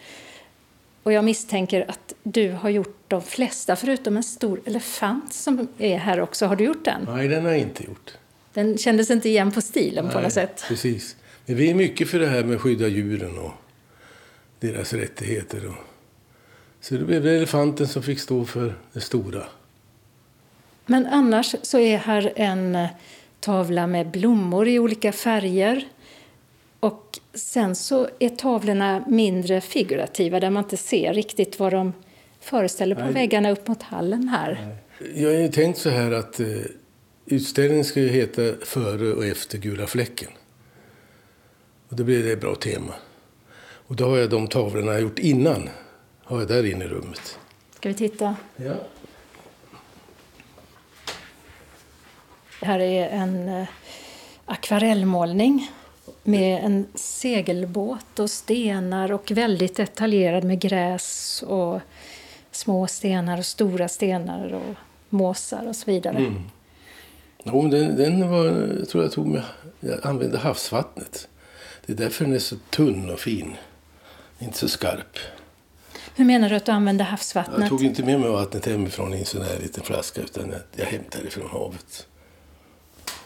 Och jag misstänker att du har gjort de flesta, förutom en stor elefant som är här också. Har du gjort den? Nej, den har jag inte gjort. Den kändes inte igen på stilen på något sätt. Precis. Men vi är mycket för det här med att skydda djuren och deras rättigheter. Och... Så det blev elefanten som fick stå för det stora. Men annars så är här en eh, tavla med blommor i olika färger. Och sen så är tavlorna mindre figurativa där man inte ser riktigt vad de föreställer på Nej. väggarna upp mot hallen här. Jag har ju tänkt så här att eh, utställningen ska ju heta Före och efter gula fläcken. Och då blir det ett bra tema. Och då har jag de tavlorna jag gjort innan, har jag där inne i rummet. Ska vi titta? Ja. Det här är en eh, akvarellmålning med en segelbåt och stenar och väldigt detaljerad med gräs och små stenar och stora stenar och måsar och så vidare. Mm. Jo, den, den var, jag tror jag tog med, jag använde havsvattnet. Det är därför den är så tunn och fin. Inte så skarp. Hur menar du att du använder Jag havsvattnet? tog inte med mig vattnet hemifrån i en sån här liten flaska utan jag, jag hämtade det från havet.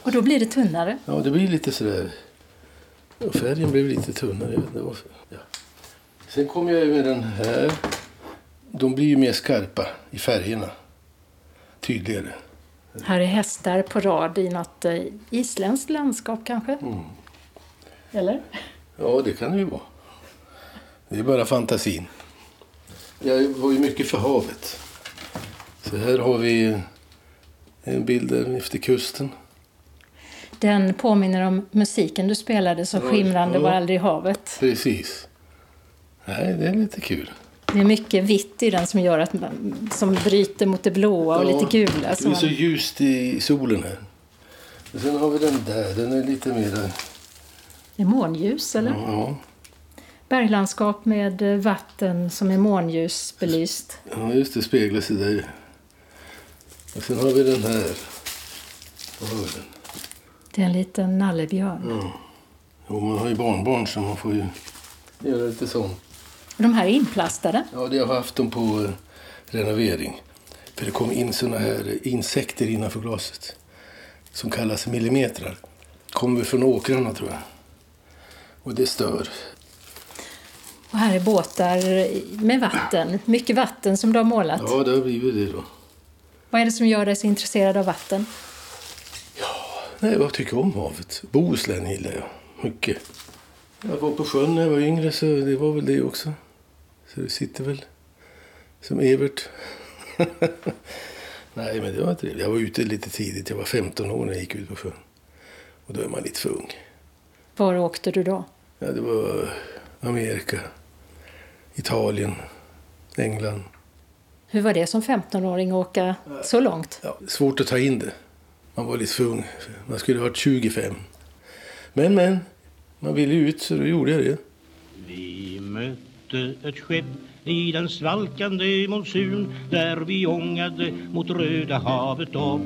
Och då blir det tunnare? Ja, det blir lite sådär... Och färgen blev lite tunnare. jag varför. Ja. Sen kom jag med den här. De blir ju mer skarpa i färgerna. Tydligare. Här är hästar på rad i något eh, isländskt landskap kanske? Mm. Eller? Ja, det kan det ju vara. Det är bara fantasin. Jag var ju mycket för havet. Så här har vi en bild där efter kusten. Den påminner om musiken du spelade, Så Ja, skimrande ja. var aldrig havet. Precis. Nej, det är lite kul. Det är mycket vitt i den som gör att man, som bryter mot det blåa och lite gula. Det Som är så man, ljust i solen här. Och sen har vi den där. Den är lite mer... det är månljus, eller? Ja, Berglandskap med eh, vatten som är månljusbelyst. ja, just det. Speglar sig där. Och sen har vi den här. Den? Det är en liten nallebjörn. Ja. Jo, man har ju barnbarn så man får ju göra lite sånt. De här är inplastade. Ja, det har jag haft dem på eh, renovering. För det kom in såna här insekter innanför glaset. Som kallas millimetrar. Kommer från åkrarna tror jag. Och det stör. Och här är båtar med vatten. Mycket vatten som du har målat. Ja, det har blivit det då. Vad är det som gör dig så intresserad av vatten? Nej, jag tycker om havet. Bohuslän gillar jag mycket. Jag var på sjön när jag var yngre så det var väl det också. Så det sitter väl som Evert. <laughs> Nej, men det var trevligt. Jag var ute lite tidigt. Jag var 15 år när jag gick ut på sjön. Och då är man lite för ung. Var åkte du då? Ja, det var Amerika, Italien, England. Hur var det som 15-åring att åka så långt? Ja, svårt att ta in det. Man var lite för ung. Man skulle ha varit 25. Men, men. Man ville ut så då gjorde jag det. Vi mötte ett skepp i den svalkande monsun där vi ångade mot Röda havet upp.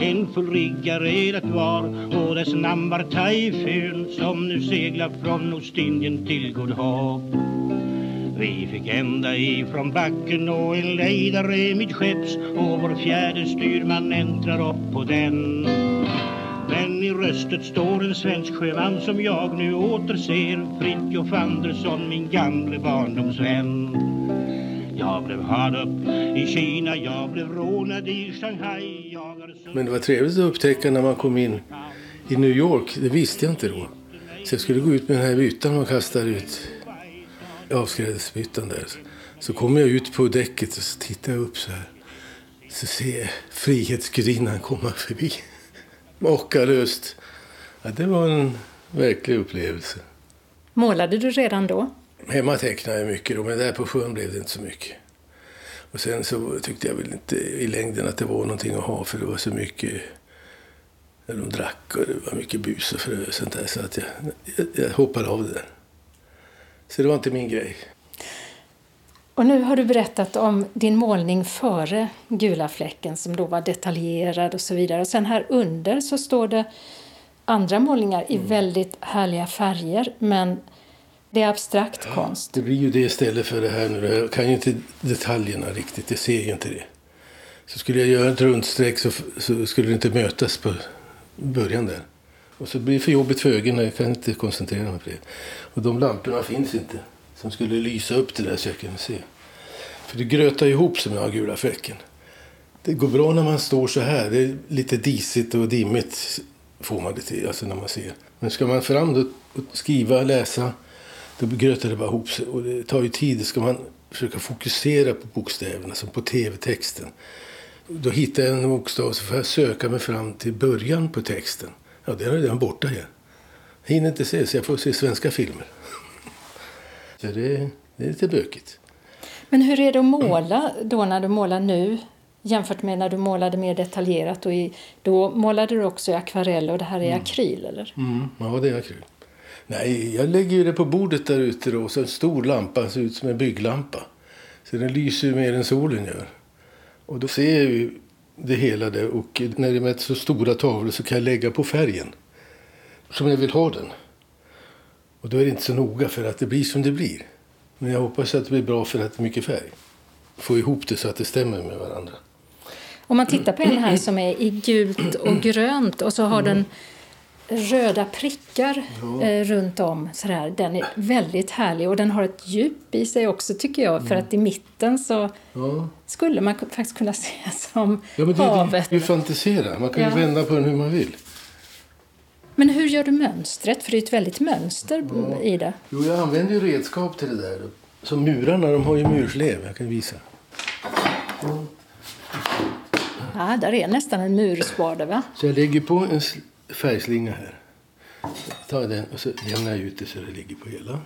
En fullriggare det var och dess namn var Taifun som nu seglar från Ostindien till Good Hope. Vi fick ända ifrån backen och en lejdare midskepps och vår fjärde styrman äntrar upp på den. Men i röstet står en svensk sjöman som jag nu återser Fritjof Andersson, min gamle barndomsvän jag blev hard upp i Kina, jag blev rånad i Shanghai så- Men det var trevligt att upptäcka när man kom in i New York. Det visste jag inte då. Så jag skulle gå ut med den här byttan och kasta ut avskrädesbyttan där. Så kommer jag ut på däcket och så tittar jag upp så här. Så ser jag Frihetsgudinnan komma förbi. <laughs> Makalöst. Ja, det var en verklig upplevelse. Målade du redan då? Hemma tecknade jag mycket då, men där på sjön blev det inte så mycket. Och sen så tyckte jag väl inte i längden att det var någonting att ha för det var så mycket de drack och det var mycket bus och frö och sånt där så att jag, jag, jag hoppade av det där. Så det var inte min grej. Och nu har du berättat om din målning före gula fläcken som då var detaljerad och så vidare. Och sen här under så står det andra målningar i väldigt härliga färger men Det är abstrakt konst. Det blir ju det istället för det här nu. Jag kan ju inte detaljerna riktigt. Jag ser ju inte det. Så skulle jag göra ett rundstreck så, så skulle det inte mötas på början där. Och så blir det för jobbigt för ögonen. Jag kan inte koncentrera mig på det. Och de lamporna finns inte. Som skulle lysa upp det där så jag kunde se. För det grötar ihop med den här gula fläcken. Det går bra när man står så här. Det är lite disigt och dimmigt får man det till, alltså när man ser. Men ska man fram och skriva, läsa, då grötar det bara ihop sig. Och det tar ju tid. Ska man försöka fokusera på bokstäverna, som på tv-texten. Då hittar jag en bokstav så får jag söka mig fram till början på texten. Ja, den är redan borta igen. Jag hinner inte se, så jag får se svenska filmer. <laughs> Så det, det är lite bökigt. Men hur är det att måla då när du målar nu jämfört med när du målade mer detaljerat? Och i, då målade du också i akvarell och det här är Mm. akryl, eller? Mm, ja, det är akryl. Nej, jag lägger ju det på bordet där ute då. Så en stor lampa, ser ut som en bygglampa. Så den lyser ju mer än solen gör. Och då ser jag ju det hela där. Och när det är med så stora tavlor så kan jag lägga på färgen. Som jag vill ha den. Och då är det inte så noga för att det blir som det blir. Men jag hoppas att det blir bra för att det är mycket färg. Få ihop det så att det stämmer med varandra. Om man tittar på en här som är i gult och grönt och så har den röda prickar Ja. eh, runt om. Sådär. Den är väldigt härlig och den har ett djup i sig också tycker jag. För att i mitten så Ja. skulle man faktiskt kunna <laughs> se som Ja, men det, havet. det, vi fantiserar. Man kan ju Ja. vända på den hur man vill. Men hur gör du mönstret? För det är ett väldigt mönster i det. Jo, jag använder ju redskap till det där. Som murarna, de har ju murslev. Jag kan visa. Ja, där är nästan en murspade va? Så jag lägger på en färgslinga här. Jag den och så jämnar jag ut det så det ligger på hela.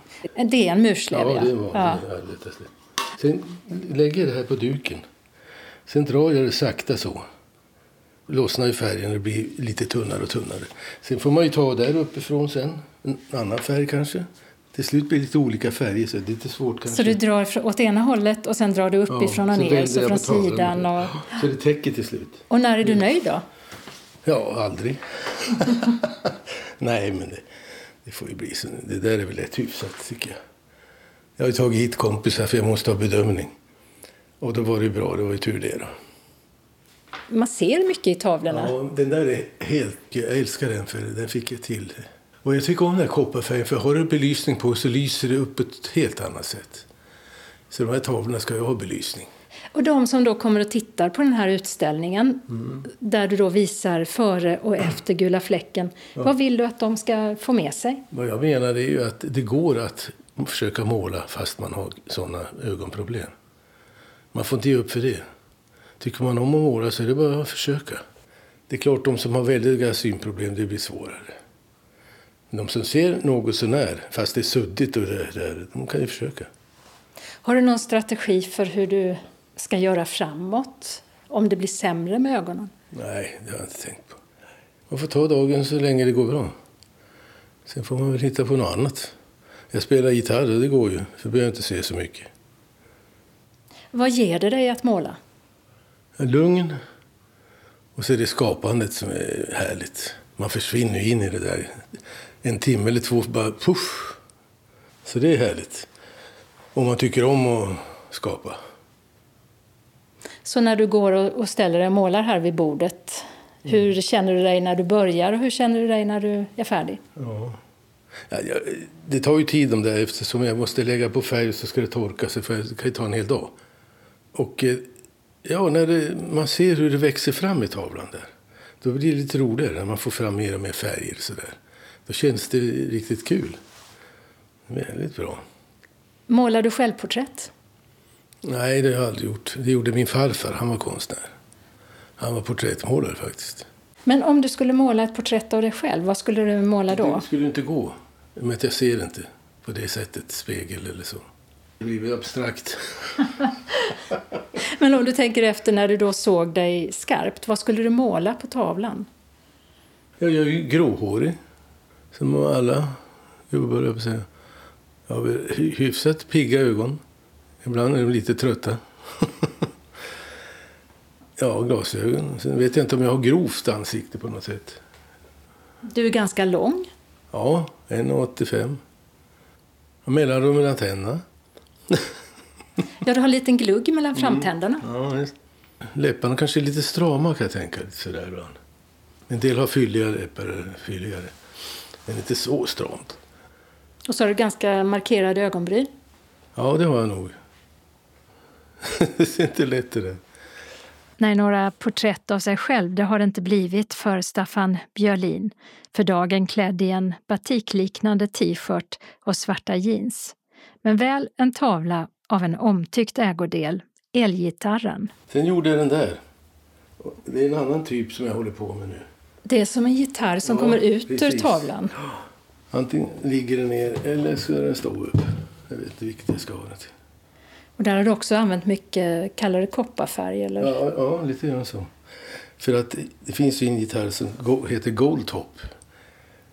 Det är en murslev Ja, det var ja. det lättaste. Sen lägger jag det här på duken. Sen drar jag det sakta så. Lossnar ju färgen och det blir lite tunnare och tunnare. Sen får man ju ta där uppifrån sen. En annan färg kanske. Till slut blir det lite olika färger så det är lite svårt kanske. Så du drar åt ena hållet och sen drar du uppifrån och så ner, så jag från sidan. Och, Så det täcker till slut. och när är du nöjd då? Ja, aldrig. <laughs> Nej, men det, det får ju bli så. Det där är väl rätt hyfsat tycker jag. Jag har ju tagit hit kompisar för jag måste ha bedömning. Och då var det ju bra, det var ju tur det då. Man ser mycket i tavlorna. Ja, den där är helt... Jag älskar den för den fick jag till. Och jag tycker om den här kopparfärgen för har du belysning på så lyser det upp ett helt annat sätt. Så de här tavlorna ska ju ha belysning. Och de som då kommer och tittar på den här utställningen Mm. där du då visar före och efter Gula fläcken. Ja. Vad vill du att de ska få med sig? Vad jag menar är ju att det går att försöka måla fast man har sådana ögonproblem. Man får inte ge upp för det. Tycker man om att måla så är det bara att försöka. Det är klart, de som har väldiga synproblem, det blir svårare. Men de som ser något sånär, fast det är suddigt och det där, de kan ju försöka. Har du någon strategi för hur du ska göra framåt? Om det blir sämre med ögonen? Nej, det har jag inte tänkt på. Man får ta dagen så länge det går bra. Sen får man väl hitta på något annat. Jag spelar gitarr och det går ju, så behöver jag inte se så mycket. Vad ger det dig att måla? Lugn. Och så är det skapandet som är härligt. Man försvinner ju in i det där. En timme eller två, bara puff. Så det är härligt. Om man tycker om att skapa. Så när du går och ställer dig och målar här vid bordet, hur Mm. känner du dig när du börjar och hur känner du dig när du är färdig? Ja. Ja, det tar ju tid om det eftersom jag måste lägga på färg så ska det torka sig för det kan ju ta en hel dag. Och eh, ja, när det, man ser hur det växer fram i tavlan där. Då blir det lite roligare när man får fram mer och mer färger så där. Då känns det riktigt kul. Väldigt bra. Målar du självporträtt? Nej, det har jag aldrig gjort. Det gjorde min farfar. Han var konstnär. Han var porträttmålare faktiskt. Men om du skulle måla ett porträtt av dig själv, vad skulle du måla då? Det skulle inte gå. Men jag ser inte på det sättet, spegel eller så. Det blir abstrakt. <laughs> Men om du tänker efter när du då såg dig skarpt, vad skulle du måla på tavlan? Jag är ju gråhårig. Som alla gubbar, jag på säga. Jag har hyfsat pigga ögon. Ibland är de lite trötta. <laughs> ja, glasögon. Sen vet jag inte om jag har grovt ansikte på något sätt. Du är ganska lång. Ja, 1,85. Mellanrum mellan tänderna. Ja, du har en liten glugg mellan framtänderna. Ja, just. Läpparna kanske är lite strama kan jag tänka. Lite sådär ibland. En del har fylliga läppar, fylligare. Men inte så stramt. Och så har du ganska markerade ögonbryn. Ja, det har jag nog. <laughs> det är inte lätt det där. Nej, några porträtt av sig själv det har det inte blivit för Staffan Björlin, för dagen klädd i en batikliknande t-shirt och svarta jeans. Men väl en tavla av en omtyckt ägodel, elgitarren. Sen gjorde jag den där. Det är en annan typ som jag håller på med nu. Det är som en gitarr som Ja, kommer ut ur precis. tavlan. Antingen ligger den ner eller ska den stå upp. Jag vet inte vilket jag ska ha den till. Och där har du också använt mycket, kallar det kopparfärg eller? Ja, ja, lite grann så. För att det finns ju en gitarr som heter Goldtop.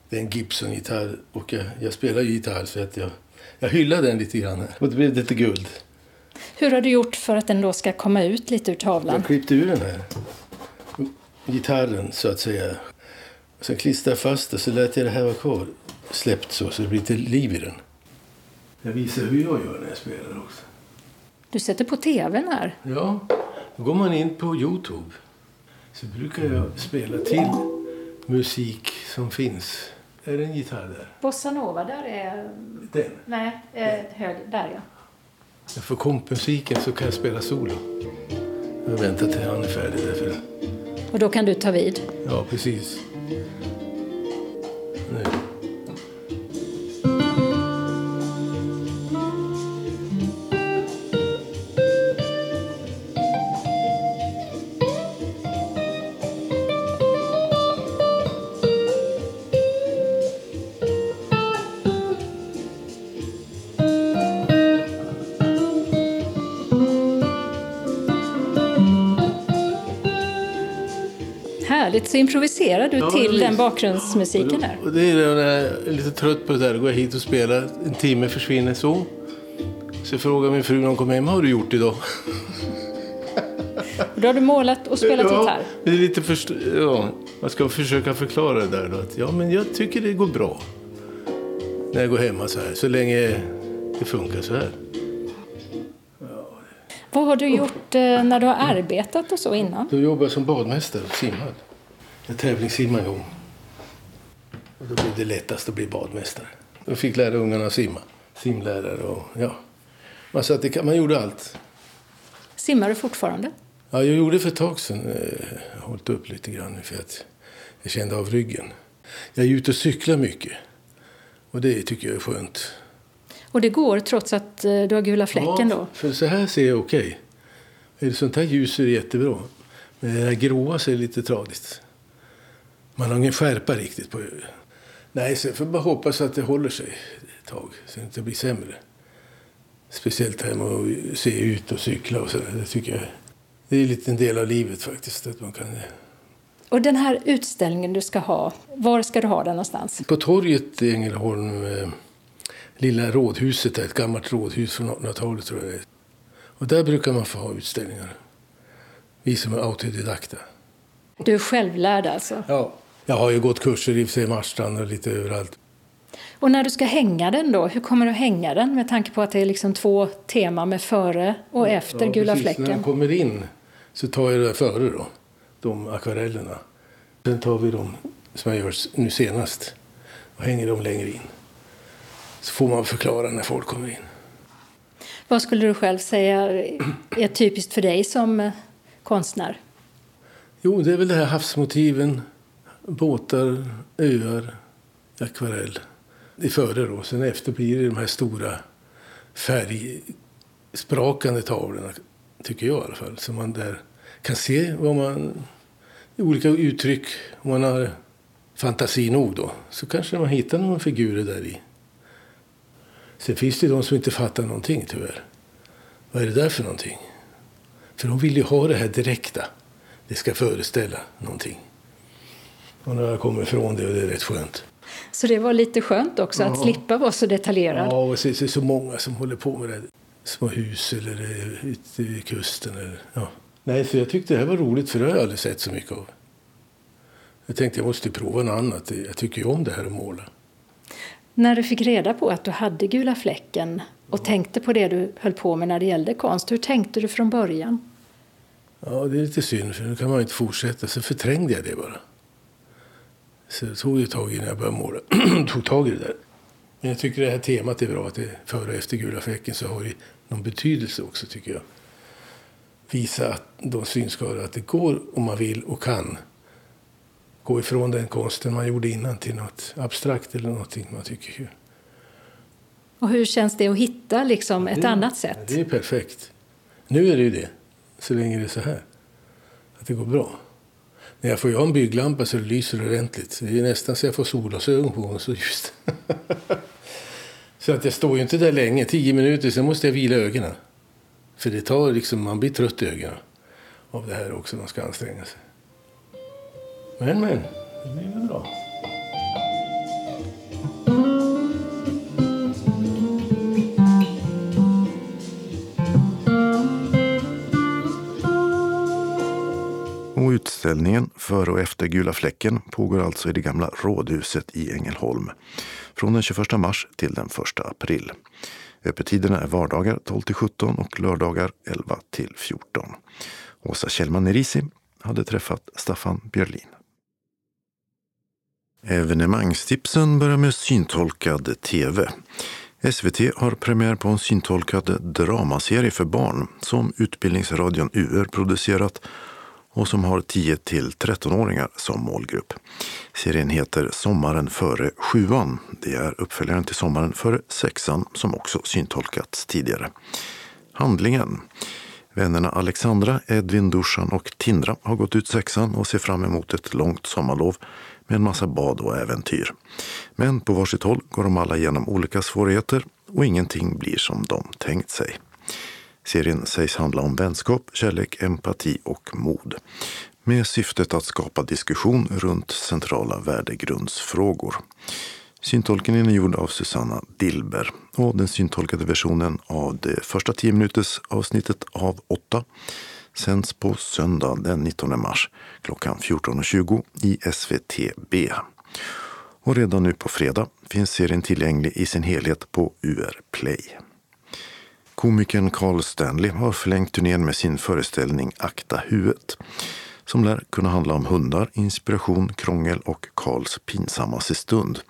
Det är en Gibson-gitarr och jag, jag spelar ju gitarr så att jag, jag hyllar den lite grann. här. Och det blev lite guld. Hur har du gjort för att den då ska komma ut lite ur tavlan? Jag klippte ur den här gitarren så att säga. Och sen klistrade jag fast det så lät jag det här vara kvar. Släppt så, så det blir lite liv i den. Jag visar hur jag gör när jag spelar också. Du sätter på tvn här. Ja, då går man in på Youtube. Så brukar jag spela till musik som finns. Är det en gitarr där? Bossa Nova, där är... Den. Nej, eh, hög, där ja. Jag får kompmusiken så kan jag spela solo. Jag väntar till han är färdig därför. Och då kan du ta vid. Ja, precis. Så improviserar du Ja, till den bakgrundsmusiken där. Och det är när jag är lite trött på det där. Då går jag hit och spelar. En timme försvinner så. Så frågar min fru när hon kommer hem. Vad har du gjort idag? Och <laughs> då har du målat och spelat ja, gitarr. Det är lite först... ja, man ska försöka förklara det där. Då, att, ja, men jag tycker det går bra. När jag går hemma så här. Så länge det funkar så här. Vad har du gjort eh, när du har arbetat och så innan? Då jobbade jag som badmästare och simmade. Jag tävlingssimmade en gång. Och då blev det lättast att bli badmästare. Jag fick lära ungarna att simma. Simlärare och ja. Man, så att det, kan- man gjorde allt. Simmar du fortfarande? Ja, jag gjorde det för ett tag sedan. Eh, Jag har hållit upp lite grann nu för att jag kände av ryggen. Jag är ute och cyklar mycket. Och det tycker jag är skönt. Och det går trots att eh, du har gula fläcken då? För så här ser jag okej. Är det sånt här ljus är det jättebra. Men det här gråa så är det lite tradigt. Man har ingen skärpa riktigt på Nej, så jag får bara hoppas att det håller sig ett tag. Så det inte blir sämre. Speciellt det här med att se ut och cykla och så. där. Det tycker jag det är en del av livet faktiskt. Att man kan... Och den här utställningen du ska ha, var ska du ha den någonstans? På torget i Ängelholm, eh, lilla rådhuset, där, ett gammalt rådhus från 1800-talet tror jag det är. Och där brukar man få ha utställningar. Vi som är autodidakta. Du är självlärd alltså. Ja. Jag har ju gått kurser i Marstrand och lite överallt. Och när du ska hänga den då, hur kommer du hänga den med tanke på att det är liksom två teman med före och efter Ja, gula precis. När fläcken? jag kommer in så tar jag det där före då, de akvarellerna. Sen tar vi dem som jag gör nu senast och hänger dem längre in. Så får man förklara när folk kommer in. Vad skulle du själv säga är typiskt för dig som eh, konstnär? Jo, det är väl det här havsmotiven, båtar, öar, akvarell. Det är före då. Sen efter blir det de här stora färgsprakande tavlorna, tycker jag i alla fall. Så man där kan se vad man, olika uttryck, om man har fantasi nog då, så kanske man hittar några figurer där i. Sen finns det de som inte fattar någonting tyvärr. Vad är det där för någonting? För de vill ju ha det här direkta. Det ska föreställa någonting. Och när jag kommer ifrån det, och det är rätt skönt. Så det var lite skönt också att Ja. slippa vara så detaljerad. Ja, och så är det så många som håller på med det. Små hus eller eh, ute vid kusten. Eller, ja. Nej, så jag tyckte det här var roligt för det har jag aldrig sett så mycket av. Jag tänkte jag måste prova något annat. Jag tycker ju om det här att måla. När du fick reda på att du hade gula fläcken och tänkte på det du höll på med när det gällde konst, hur tänkte du från början? Ja, det är lite synd, för nu kan man inte fortsätta. Så förträngde jag det bara. Så det tog ett tag innan jag började måla. <clears throat> tog tag i det där. Men jag tycker det här temat är bra, att det är före och efter gula fläcken så har det någon betydelse också tycker jag. Visa att de synskadade att det går om man vill och kan gå ifrån den konsten man gjorde innan till något abstrakt eller någonting man tycker kul. Och hur känns det att hitta liksom ett det, annat sätt? Det är perfekt. Nu är det ju det, så länge det är så här. Att det går bra. När jag får ha en bygglampa så det lyser ordentligt. Det är nästan så jag får solglasögon på mig så ljust. <laughs> så att jag står ju inte där länge, tio minuter, sen måste jag vila ögonen. För det tar liksom, man blir trött i ögonen av det här också, man ska anstränga sig. Men, men, det blir väl bra. Utställningen Före och efter Gula fläcken pågår alltså i det gamla rådhuset i Ängelholm från den 21 mars till den 1 april. Öppettiderna är vardagar 12 till 17 och lördagar 11 till 14. Åsa Kjellman Nerisi hade träffat Staffan Björlin. Evenemangstipsen börjar med syntolkad tv. SVT har premiär på en syntolkad dramaserie för barn som Utbildningsradion UR producerat och som har 10 till 13-åringar som målgrupp. Serien heter Sommaren före sjuan. Det är uppföljaren till Sommaren före sexan som också syntolkats tidigare. Handlingen. Vännerna Alexandra, Edvin, Dusan och Tindra har gått ut sexan och ser fram emot ett långt sommarlov med en massa bad och äventyr. Men på varsitt håll går de alla igenom olika svårigheter och ingenting blir som de tänkt sig. Serien sägs handla om vänskap, kärlek, empati och mod. Med syftet att skapa diskussion runt centrala värdegrundsfrågor. Syntolkningen är gjord av Susanna Dilber och den syntolkade versionen av det första 10 minuters avsnittet av 8 sänds på söndag den 19 mars klockan 14.20 i SVTB. Och redan nu på fredag finns serien tillgänglig i sin helhet på UR Play. Komikern Carl Stanley har förlängt turnén med sin föreställning Akta huvudet som lär kunna handla om hundar, inspiration, krångel och Karls pinsammaste stund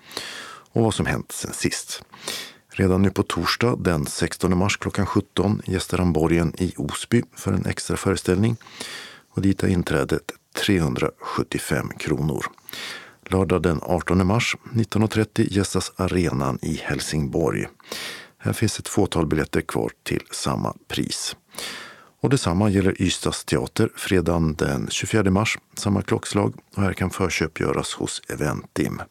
och vad som hänt sen sist. Redan nu på torsdag den 16 mars klockan 17 gästar han borgen i Osby för en extra föreställning och dit är inträdet 375 kronor. Lördag den 18 mars 19.30 gästas arenan i Helsingborg. Här finns ett fåtal biljetter kvar till samma pris. Och detsamma gäller Ystads teater fredagen den 24 mars, samma klockslag. Och här kan förköp göras hos Eventim.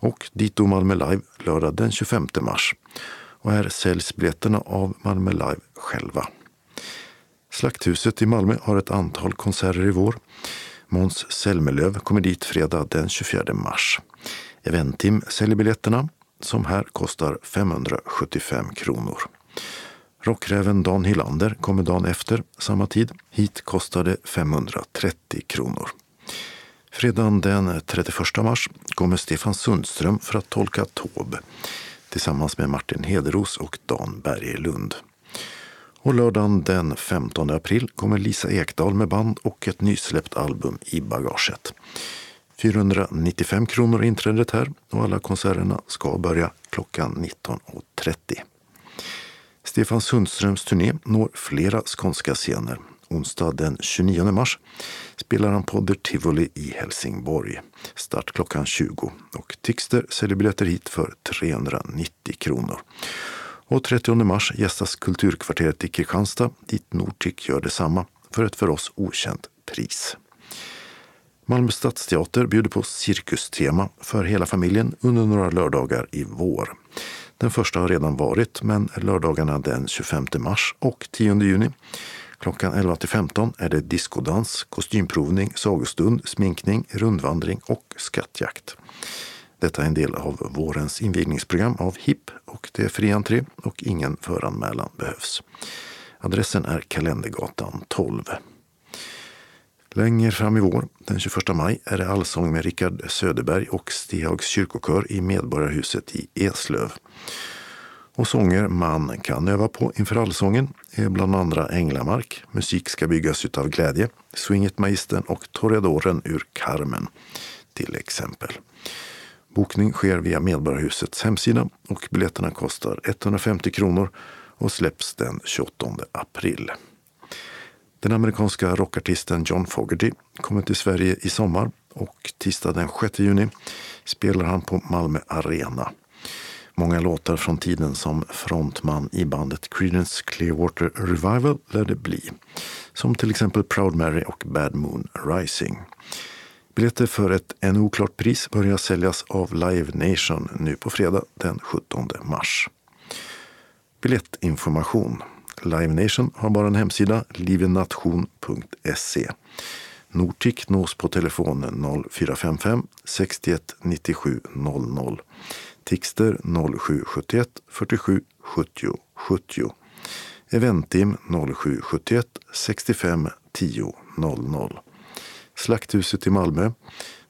Och dito Malmö Live lördag den 25 mars. Och här säljs biljetterna av Malmö Live själva. Slakthuset i Malmö har ett antal konserter i vår. Måns Zelmerlöw kommer dit fredag den 24 mars. Eventim säljer biljetterna som här kostar 575 kronor. Rockräven Dan Hylander kommer dagen efter, samma tid. Hit kostar det 530 kronor. Fredagen den 31 mars kommer Stefan Sundström för att tolka Taube tillsammans med Martin Hederos och Dan Berglund. Och lördagen den 15 april kommer Lisa Ekdahl med band och ett nysläppt album i bagaget. 495 kronor inträdet här och alla konserterna ska börja klockan 19.30. Stefan Sundströms turné når flera skånska scener. Onsdag den 29 mars spelar han på The Tivoli i Helsingborg. Start klockan 20 och Tixter säljer biljetter hit för 390 kronor. Och 30 mars gästas Kulturkvarteret i Kristianstad dit Nortic gör detsamma för ett för oss okänt pris. Malmö stadsteater bjuder på cirkustema för hela familjen under några lördagar i vår. Den första har redan varit, men lördagarna den 25 mars och 10 juni Klockan 11 till 15 är det diskodans, kostymprovning, sagostund, sminkning, rundvandring och skattjakt. Detta är en del av vårens invigningsprogram av HIP och det är fri entré och ingen föranmälan behövs. Adressen är Kalendergatan 12. Längre fram i vår, den 21 maj, är det allsång med Rickard Söderberg och Stihags kyrkokör i Medborgarhuset i Eslöv. Och sånger man kan öva på inför allsången är bland andra Änglamark, Musik ska byggas utav glädje, Swinget Magistern och Toreadoren ur Carmen till exempel. Bokning sker via Medborgarhusets hemsida och biljetterna kostar 150 kronor och släpps den 28 april. Den amerikanska rockartisten John Fogerty kommer till Sverige i sommar och tisdag den 6 juni spelar han på Malmö Arena. Många låtar från tiden som frontman i bandet Creedence Clearwater Revival lär det bli. Som till exempel Proud Mary och Bad Moon Rising. Biljetter för ett ännu oklart pris börjar säljas av Live Nation nu på fredag den 17 mars. Biljettinformation. Live Nation har bara en hemsida, livenation.se. Nortic nås på telefon 0455 61 97 00. Tixter 0771 47 70 70. Eventim 0771 65 10 00. Slakthuset i Malmö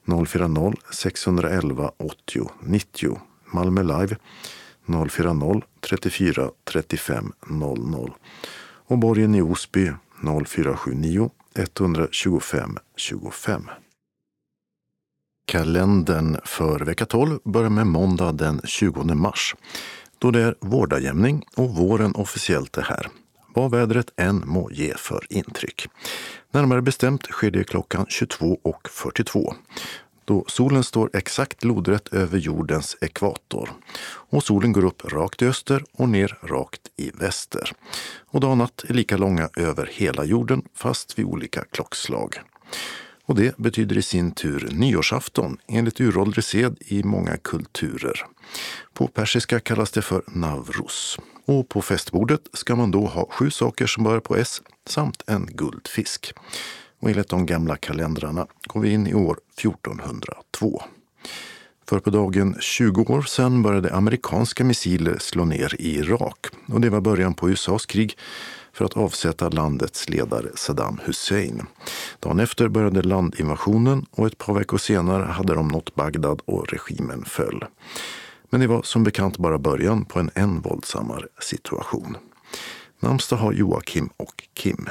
040 611 80 90. Malmö Live 040 34 35 00. Och Borgen i Osby 0479 125 25. Kalendern för vecka 12 börjar med måndag den 20 mars då det är vårdagjämning och våren officiellt är här. Vad vädret än må ge för intryck. Närmare bestämt sker det klockan 22.42 då solen står exakt lodrätt över jordens ekvator. Och solen går upp rakt i öster och ner rakt i väster. Och dag och natt är lika långa över hela jorden fast vid olika klockslag. Och det betyder i sin tur nyårsafton enligt uråldrig sed i många kulturer. På persiska kallas det för navrus. Och på festbordet ska man då ha sju saker som börjar på S samt en guldfisk. Och enligt de gamla kalendrarna går vi in i år 1402. För på dagen 20 år sedan började amerikanska missiler slå ner i Irak och det var början på USAs krig för att avsätta landets ledare Saddam Hussein. Dagen efter började landinvasionen och ett par veckor senare hade de nått Bagdad och regimen föll. Men det var som bekant bara början på en än våldsammare situation. Namnsdag har Joakim och Kim.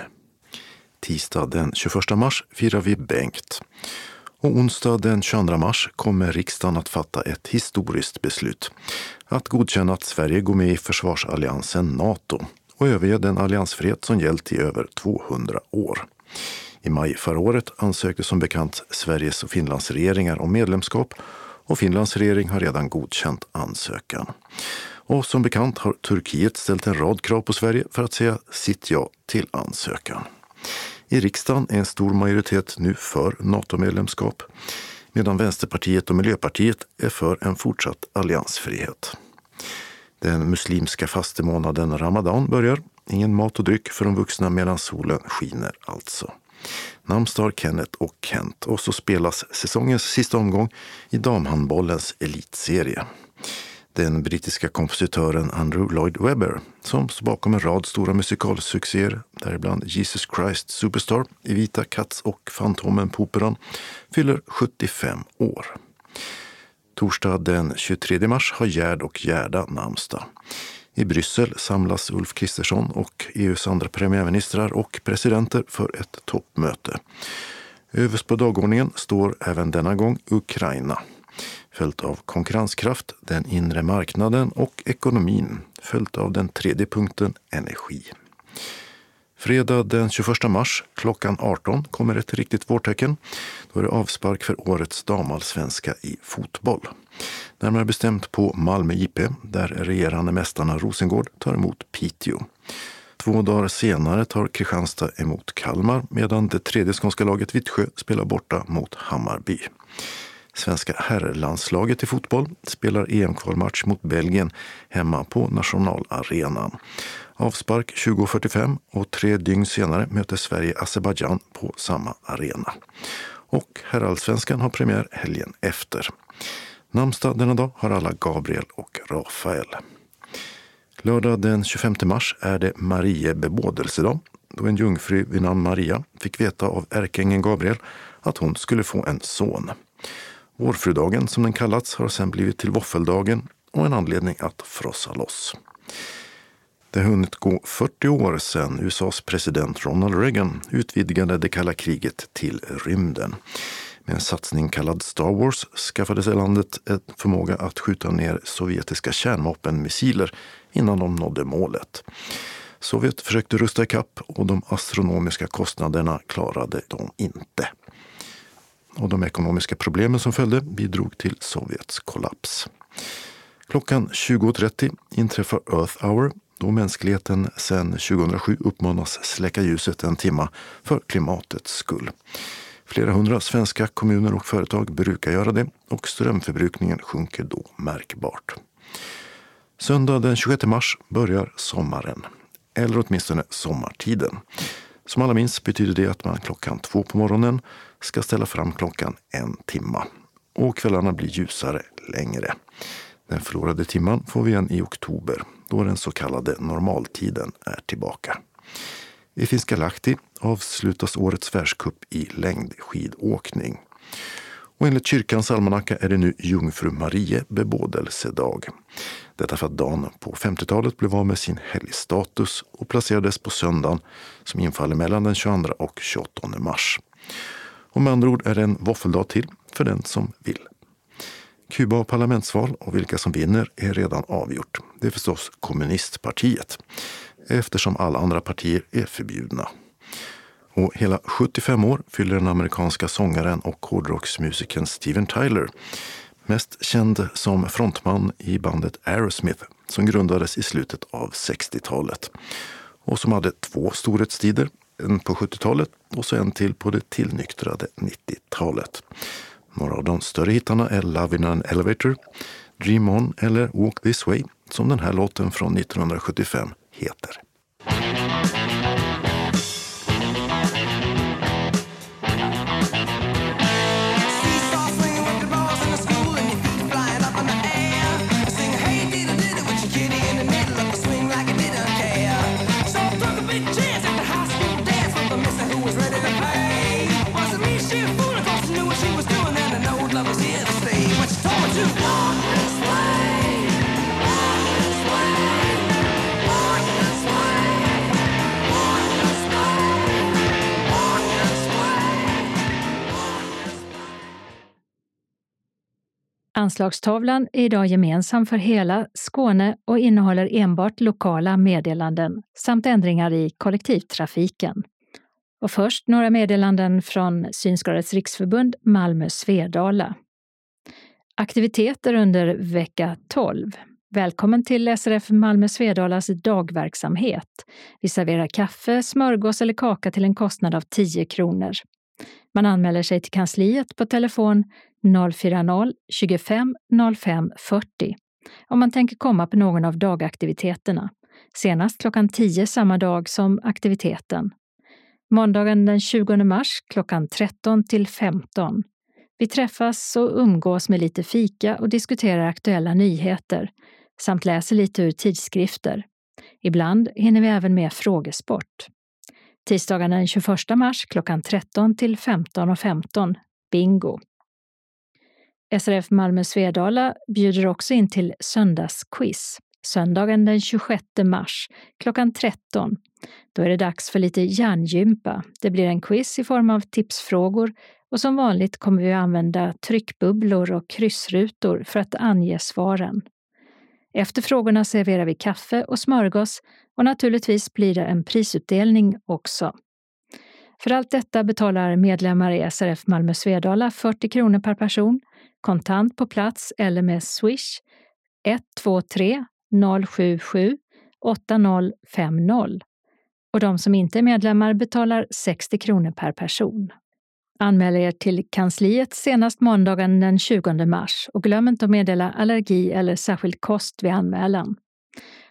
Tisdag den 21 mars firar vi Bengt. Och onsdag den 22 mars kommer riksdagen att fatta ett historiskt beslut. Att godkänna att Sverige går med i försvarsalliansen Nato och överge den alliansfrihet som gällt i över 200 år. I maj förra året ansökte som bekant Sveriges och Finlands regeringar om medlemskap och Finlands regering har redan godkänt ansökan. Och som bekant har Turkiet ställt en rad krav på Sverige för att säga sitt ja till ansökan. I riksdagen är en stor majoritet nu för NATO-medlemskap medan Vänsterpartiet och Miljöpartiet är för en fortsatt alliansfrihet. Den muslimska fastemånaden Ramadan börjar. Ingen mat och dryck för de vuxna medan solen skiner alltså. Namnsdag Kenneth och Kent och så spelas säsongens sista omgång i damhandbollens elitserie den brittiska kompositören Andrew Lloyd Webber som står bakom en rad stora musikalsuccéer, däribland Jesus Christ Superstar, Evita Katz och Fantomen på Operan, fyller 75 år. Torsdag den 23 mars har Gerd och Gerda namnsdag. I Bryssel samlas Ulf Kristersson och EUs andra premiärministrar och presidenter för ett toppmöte. Överst på dagordningen står även denna gång Ukraina följt av konkurrenskraft, den inre marknaden och ekonomin, följt av den tredje punkten energi. Fredag den 21 mars klockan 18 kommer ett riktigt vårtecken. Då är det avspark för årets damallsvenska i fotboll. Närmare bestämt på Malmö IP där regerande mästarna Rosengård tar emot Piteå. Två dagar senare tar Kristianstad emot Kalmar medan det tredje skånska laget Vittsjö spelar borta mot Hammarby. Svenska herrlandslaget i fotboll spelar EM-kvalmatch mot Belgien hemma på nationalarenan. Avspark 20.45 och tre dygn senare möter Sverige Azerbajdzjan på samma arena. Och herrallsvenskan har premiär helgen efter. Namnsdag denna dag har alla Gabriel och Rafael. Lördag den 25 mars är det Marie bebådelsedag. då en jungfru vid namn Maria fick veta av ärkeängeln Gabriel att hon skulle få en son. Vårfrudagen, som den kallats, har sen blivit till våffeldagen och en anledning att frossa loss. Det har hunnit gå 40 år sedan USAs president Ronald Reagan utvidgade det kalla kriget till rymden. Med en satsning kallad Star Wars skaffade sig landet en förmåga att skjuta ner sovjetiska kärnvapenmissiler innan de nådde målet. Sovjet försökte rusta ikapp och de astronomiska kostnaderna klarade de inte. Och de ekonomiska problemen som följde bidrog till Sovjets kollaps. Klockan 20.30 inträffar Earth Hour då mänskligheten sedan 2007 uppmanas släcka ljuset en timma för klimatets skull. Flera hundra svenska kommuner och företag brukar göra det och strömförbrukningen sjunker då märkbart. Söndag den 26 mars börjar sommaren, eller åtminstone sommartiden. Som alla minns betyder det att man klockan två på morgonen ska ställa fram klockan en timma och kvällarna blir ljusare längre. Den förlorade timman får vi igen i oktober då den så kallade normaltiden är tillbaka. I Finska Lahti avslutas årets världscup i längdskidåkning. Och enligt kyrkans almanacka är det nu Jungfru Marie bebådelsedag. Detta för att dagen på 50-talet blev av med sin helgstatus och placerades på söndagen som infaller mellan den 22 och 28 mars. Och med andra ord är det en våffeldag till för den som vill. Kuba har parlamentsval och vilka som vinner är redan avgjort. Det är förstås kommunistpartiet eftersom alla andra partier är förbjudna. Och hela 75 år fyller den amerikanska sångaren och hårdrocksmusikern Steven Tyler. Mest känd som frontman i bandet Aerosmith som grundades i slutet av 60-talet. Och som hade två storhetstider, en på 70-talet och så en till på det tillnyktrade 90-talet. Några av de större hittarna är Love in an Elevator, Dream On eller Walk This Way som den här låten från 1975 heter. Anslagstavlan är idag gemensam för hela Skåne och innehåller enbart lokala meddelanden samt ändringar i kollektivtrafiken. Och först några meddelanden från Synskadades riksförbund Malmö Svedala. Aktiviteter under vecka 12. Välkommen till SRF Malmö Svedalas dagverksamhet. Vi serverar kaffe, smörgås eller kaka till en kostnad av 10 kronor. Man anmäler sig till kansliet på telefon 040-25 05 40 om man tänker komma på någon av dagaktiviteterna. Senast klockan 10 samma dag som aktiviteten. Måndagen den 20 mars klockan 13 till 15. Vi träffas och umgås med lite fika och diskuterar aktuella nyheter samt läser lite ur tidskrifter. Ibland hinner vi även med frågesport. Tisdagen den 21 mars klockan 13 till 15.15. 15, bingo. SRF Malmö Svedala bjuder också in till söndagsquiz söndagen den 26 mars klockan 13. Då är det dags för lite hjärngympa. Det blir en quiz i form av tipsfrågor och som vanligt kommer vi att använda tryckbubblor och kryssrutor för att ange svaren. Efter frågorna serverar vi kaffe och smörgås och naturligtvis blir det en prisutdelning också. För allt detta betalar medlemmar i SRF Malmö Svedala 40 kronor per person, kontant på plats eller med Swish 123 077 8050 och de som inte är medlemmar betalar 60 kronor per person. Anmäl er till kansliet senast måndagen den 20 mars och glöm inte att meddela allergi eller särskild kost vid anmälan.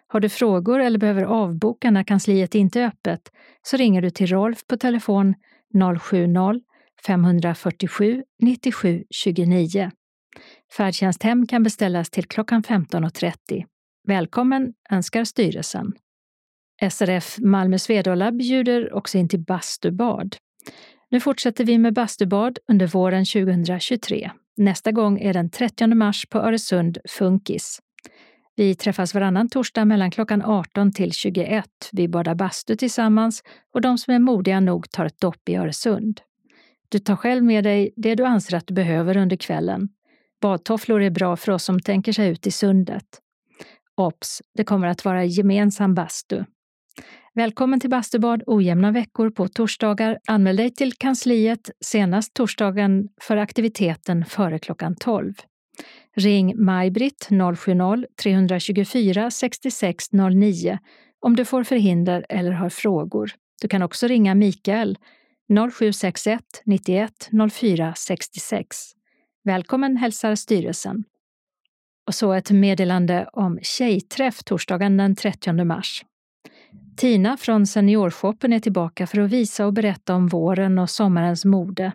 Har du frågor eller behöver avboka när kansliet inte är öppet så ringer du till Rolf på telefon 070-547 97 29. Färdtjänsthem kan beställas till klockan 15.30. Välkommen önskar styrelsen. SRF Malmö Svedala bjuder också in till bastubad. Nu fortsätter vi med bastubad under våren 2023. Nästa gång är den 30 mars på Öresund Funkis. Vi träffas varannan torsdag mellan klockan 18 till 21. Vi badar bastu tillsammans och de som är modiga nog tar ett dopp i Öresund. Du tar själv med dig det du anser att du behöver under kvällen. Badtofflor är bra för oss som tänker sig ut i sundet. Ops, det kommer att vara gemensam bastu. Välkommen till bastubad ojämna veckor på torsdagar. Anmäl dig till kansliet senast torsdagen för aktiviteten före klockan 12. Ring Maj-Britt 070-324 6609 om du får förhinder eller har frågor. Du kan också ringa Mikael 0761 91 04 66. Välkommen hälsar styrelsen. Och så ett meddelande om tjejträff torsdagen den 30 mars. Tina från Seniorshoppen är tillbaka för att visa och berätta om våren och sommarens mode.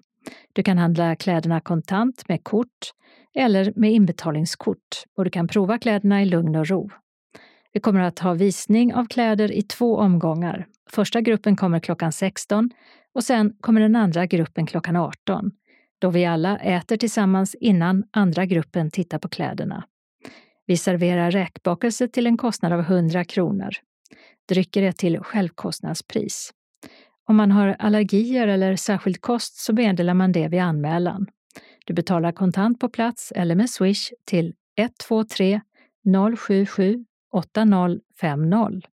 Du kan handla kläderna kontant med kort eller med inbetalningskort och du kan prova kläderna i lugn och ro. Vi kommer att ha visning av kläder i två omgångar. Första gruppen kommer klockan 16 och sen kommer den andra gruppen klockan 18 då vi alla äter tillsammans innan andra gruppen tittar på kläderna. Vi serverar räkbakelse till en kostnad av 100 kronor dricker är till självkostnadspris. Om man har allergier eller särskild kost så meddelar man det vid anmälan. Du betalar kontant på plats eller med Swish till 123 077 8050.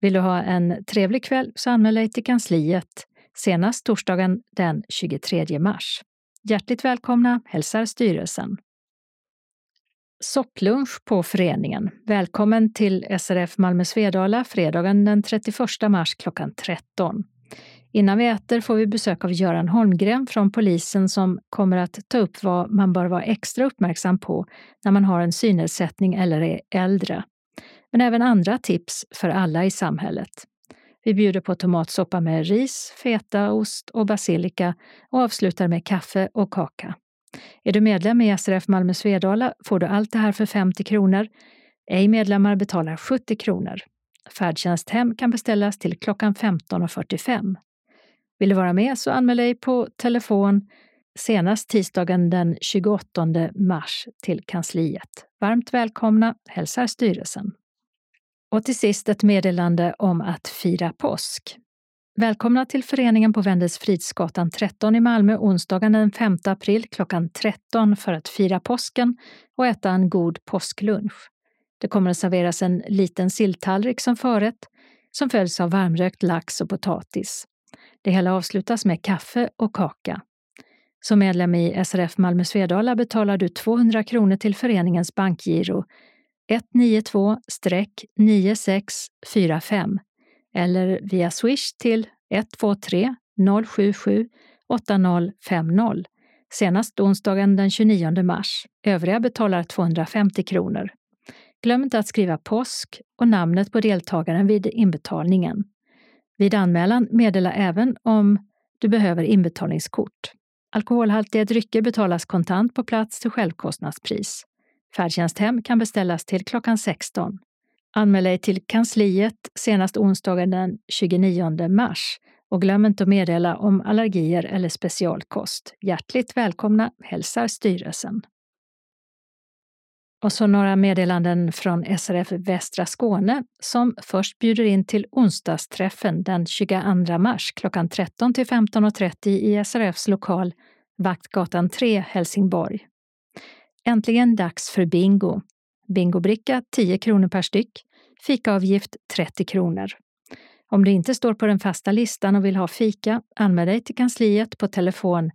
Vill du ha en trevlig kväll så anmäl dig till kansliet senast torsdagen den 23 mars. Hjärtligt välkomna hälsar styrelsen. Sopplunch på föreningen. Välkommen till SRF Malmö Svedala fredagen den 31 mars klockan 13. Innan vi äter får vi besök av Göran Holmgren från polisen som kommer att ta upp vad man bör vara extra uppmärksam på när man har en synnedsättning eller är äldre. Men även andra tips för alla i samhället. Vi bjuder på tomatsoppa med ris, feta, ost och basilika och avslutar med kaffe och kaka. Är du medlem i SRF Malmö Svedala får du allt det här för 50 kronor. Ej medlemmar betalar 70 kronor. Färdtjänst hem kan beställas till klockan 15.45. Vill du vara med så anmäl dig på telefon senast tisdagen den 28 mars till kansliet. Varmt välkomna hälsar styrelsen. Och till sist ett meddelande om att fira påsk. Välkomna till föreningen på Vendels Fridsgatan 13 i Malmö onsdagen den 5 april klockan 13 för att fira påsken och äta en god påsklunch. Det kommer att serveras en liten silltallrik som förrätt som följs av varmrökt lax och potatis. Det hela avslutas med kaffe och kaka. Som medlem i SRF Malmö Svedala betalar du 200 kronor till föreningens bankgiro 192-9645 eller via Swish till 123 077 8050 senast onsdagen den 29 mars. Övriga betalar 250 kronor. Glöm inte att skriva påsk och namnet på deltagaren vid inbetalningen. Vid anmälan meddela även om du behöver inbetalningskort. Alkoholhaltiga drycker betalas kontant på plats till självkostnadspris. Färdtjänsthem kan beställas till klockan 16. Anmäl dig till kansliet senast onsdagen den 29 mars och glöm inte att meddela om allergier eller specialkost. Hjärtligt välkomna hälsar styrelsen. Och så några meddelanden från SRF Västra Skåne som först bjuder in till onsdagsträffen den 22 mars klockan 13 till 15.30 i SRFs lokal Vaktgatan 3, Helsingborg. Äntligen dags för bingo. Bingobricka 10 kronor per styck, fikaavgift 30 kronor. Om du inte står på den fasta listan och vill ha fika, anmäl dig till kansliet på telefon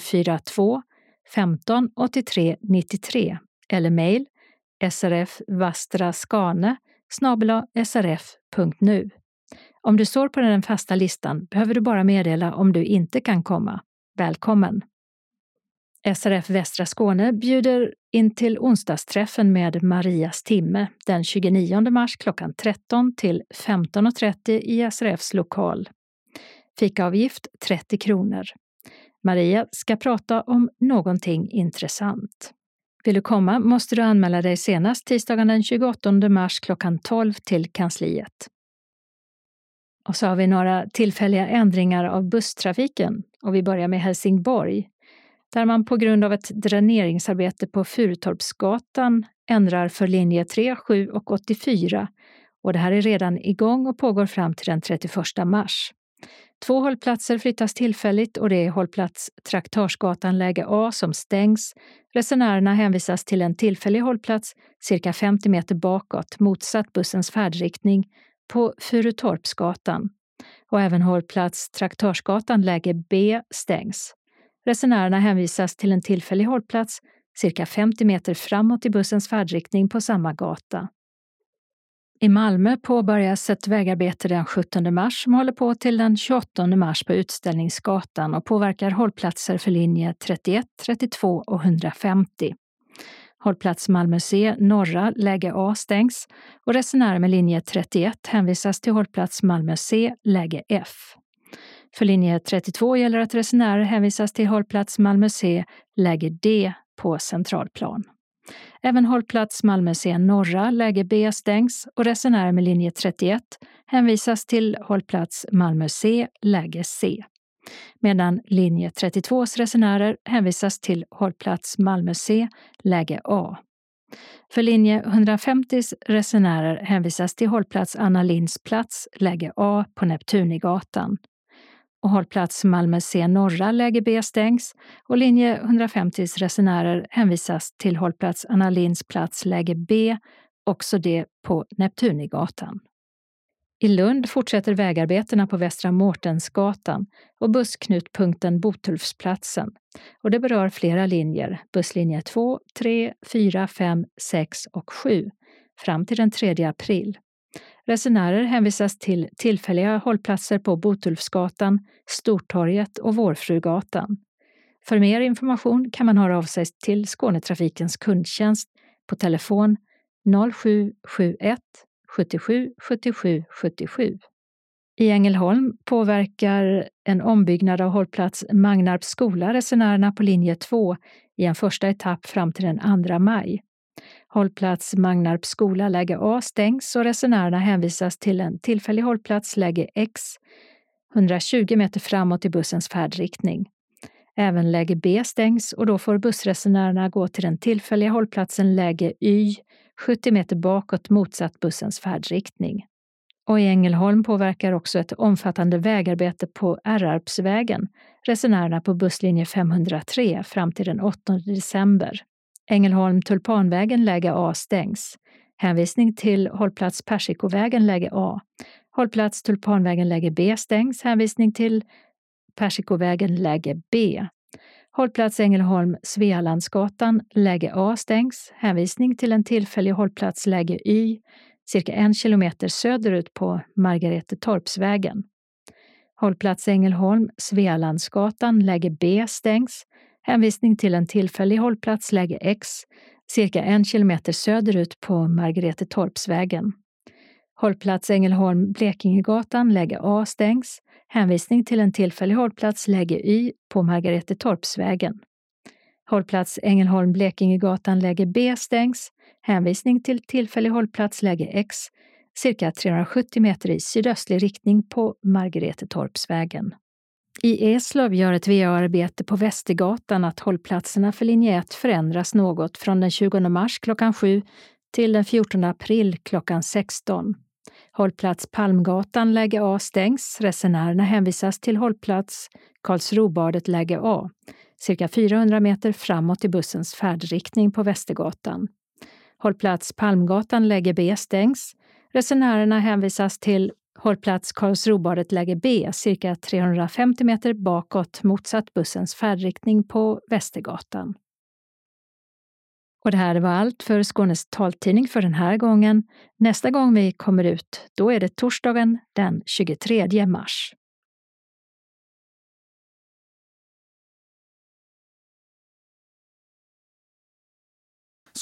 042 15 83 93 eller mejl srfvastraskane srf.nu. Om du står på den fasta listan behöver du bara meddela om du inte kan komma. Välkommen! SRF Västra Skåne bjuder in till onsdagsträffen med Marias timme den 29 mars klockan 13 till 15.30 i SRFs lokal. Fikaavgift 30 kronor. Maria ska prata om någonting intressant. Vill du komma måste du anmäla dig senast tisdagen den 28 mars klockan 12 till kansliet. Och så har vi några tillfälliga ändringar av busstrafiken och vi börjar med Helsingborg där man på grund av ett dräneringsarbete på Furutorpsgatan ändrar för linje 3, 7 och 84 och det här är redan igång och pågår fram till den 31 mars. Två hållplatser flyttas tillfälligt och det är hållplats Traktörsgatan läge A som stängs. Resenärerna hänvisas till en tillfällig hållplats cirka 50 meter bakåt motsatt bussens färdriktning på Furutorpsgatan. Och även hållplats Traktörsgatan läge B stängs. Resenärerna hänvisas till en tillfällig hållplats cirka 50 meter framåt i bussens färdriktning på samma gata. I Malmö påbörjas ett vägarbete den 17 mars som håller på till den 28 mars på Utställningsgatan och påverkar hållplatser för linje 31, 32 och 150. Hållplats Malmö C norra, läge A stängs och resenärer med linje 31 hänvisas till hållplats Malmö C, läge F. För linje 32 gäller att resenärer hänvisas till hållplats Malmö C, läge D på centralplan. Även hållplats Malmö C norra, läge B stängs och resenärer med linje 31 hänvisas till hållplats Malmö C, läge C. Medan linje 32s resenärer hänvisas till hållplats Malmö C, läge A. För linje 150s resenärer hänvisas till hållplats Anna Linds plats, läge A på Neptunigatan och hållplats Malmö C norra läge B stängs och linje 150s resenärer hänvisas till hållplats Anna Linds plats läge B, också det på Neptunigatan. I Lund fortsätter vägarbetena på Västra Mårtensgatan och bussknutpunkten Botulfsplatsen. Och det berör flera linjer, busslinje 2, 3, 4, 5, 6 och 7, fram till den 3 april. Resenärer hänvisas till tillfälliga hållplatser på Botulfsgatan, Stortorget och Vårfrugatan. För mer information kan man höra av sig till Skånetrafikens kundtjänst på telefon 0771 77 77 77. I Ängelholm påverkar en ombyggnad av hållplats Magnarps skola resenärerna på linje 2 i en första etapp fram till den 2 maj. Hållplats Magnarps skola läge A stängs och resenärerna hänvisas till en tillfällig hållplats läge X 120 meter framåt i bussens färdriktning. Även läge B stängs och då får bussresenärerna gå till den tillfälliga hållplatsen läge Y 70 meter bakåt motsatt bussens färdriktning. Och i Ängelholm påverkar också ett omfattande vägarbete på Ärarpsvägen resenärerna på busslinje 503 fram till den 8 december. Ängelholm Tulpanvägen läge A stängs. Hänvisning till hållplats Persikovägen läge A. Hållplats Tulpanvägen läge B stängs. Hänvisning till Persikovägen läge B. Hållplats Ängelholm Svealandsgatan läge A stängs. Hänvisning till en tillfällig hållplats läge Y cirka en kilometer söderut på Margaretetorpsvägen. Hållplats Ängelholm Svealandsgatan läge B stängs. Hänvisning till en tillfällig hållplats läge X cirka en kilometer söderut på Margaretetorpsvägen. Hållplats Ängelholm Blekingegatan läge A stängs. Hänvisning till en tillfällig hållplats läge Y på Margaretetorpsvägen. Hållplats Ängelholm Blekingegatan läge B stängs. Hänvisning till tillfällig hållplats läge X cirka 370 meter i sydöstlig riktning på Margaretetorpsvägen. I Eslöv gör ett VA-arbete på Västergatan att hållplatserna för linje 1 förändras något från den 20 mars klockan 7 till den 14 april klockan 16. Hållplats Palmgatan läge A stängs. Resenärerna hänvisas till hållplats Karlsrobadet läge A, cirka 400 meter framåt i bussens färdriktning på Västergatan. Hållplats Palmgatan läge B stängs. Resenärerna hänvisas till Hållplats Karlsrobadet läge B, cirka 350 meter bakåt motsatt bussens färdriktning på Västergatan. Och det här var allt för Skånes taltidning för den här gången. Nästa gång vi kommer ut, då är det torsdagen den 23 mars.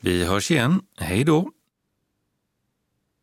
Vi hörs igen. Hej då!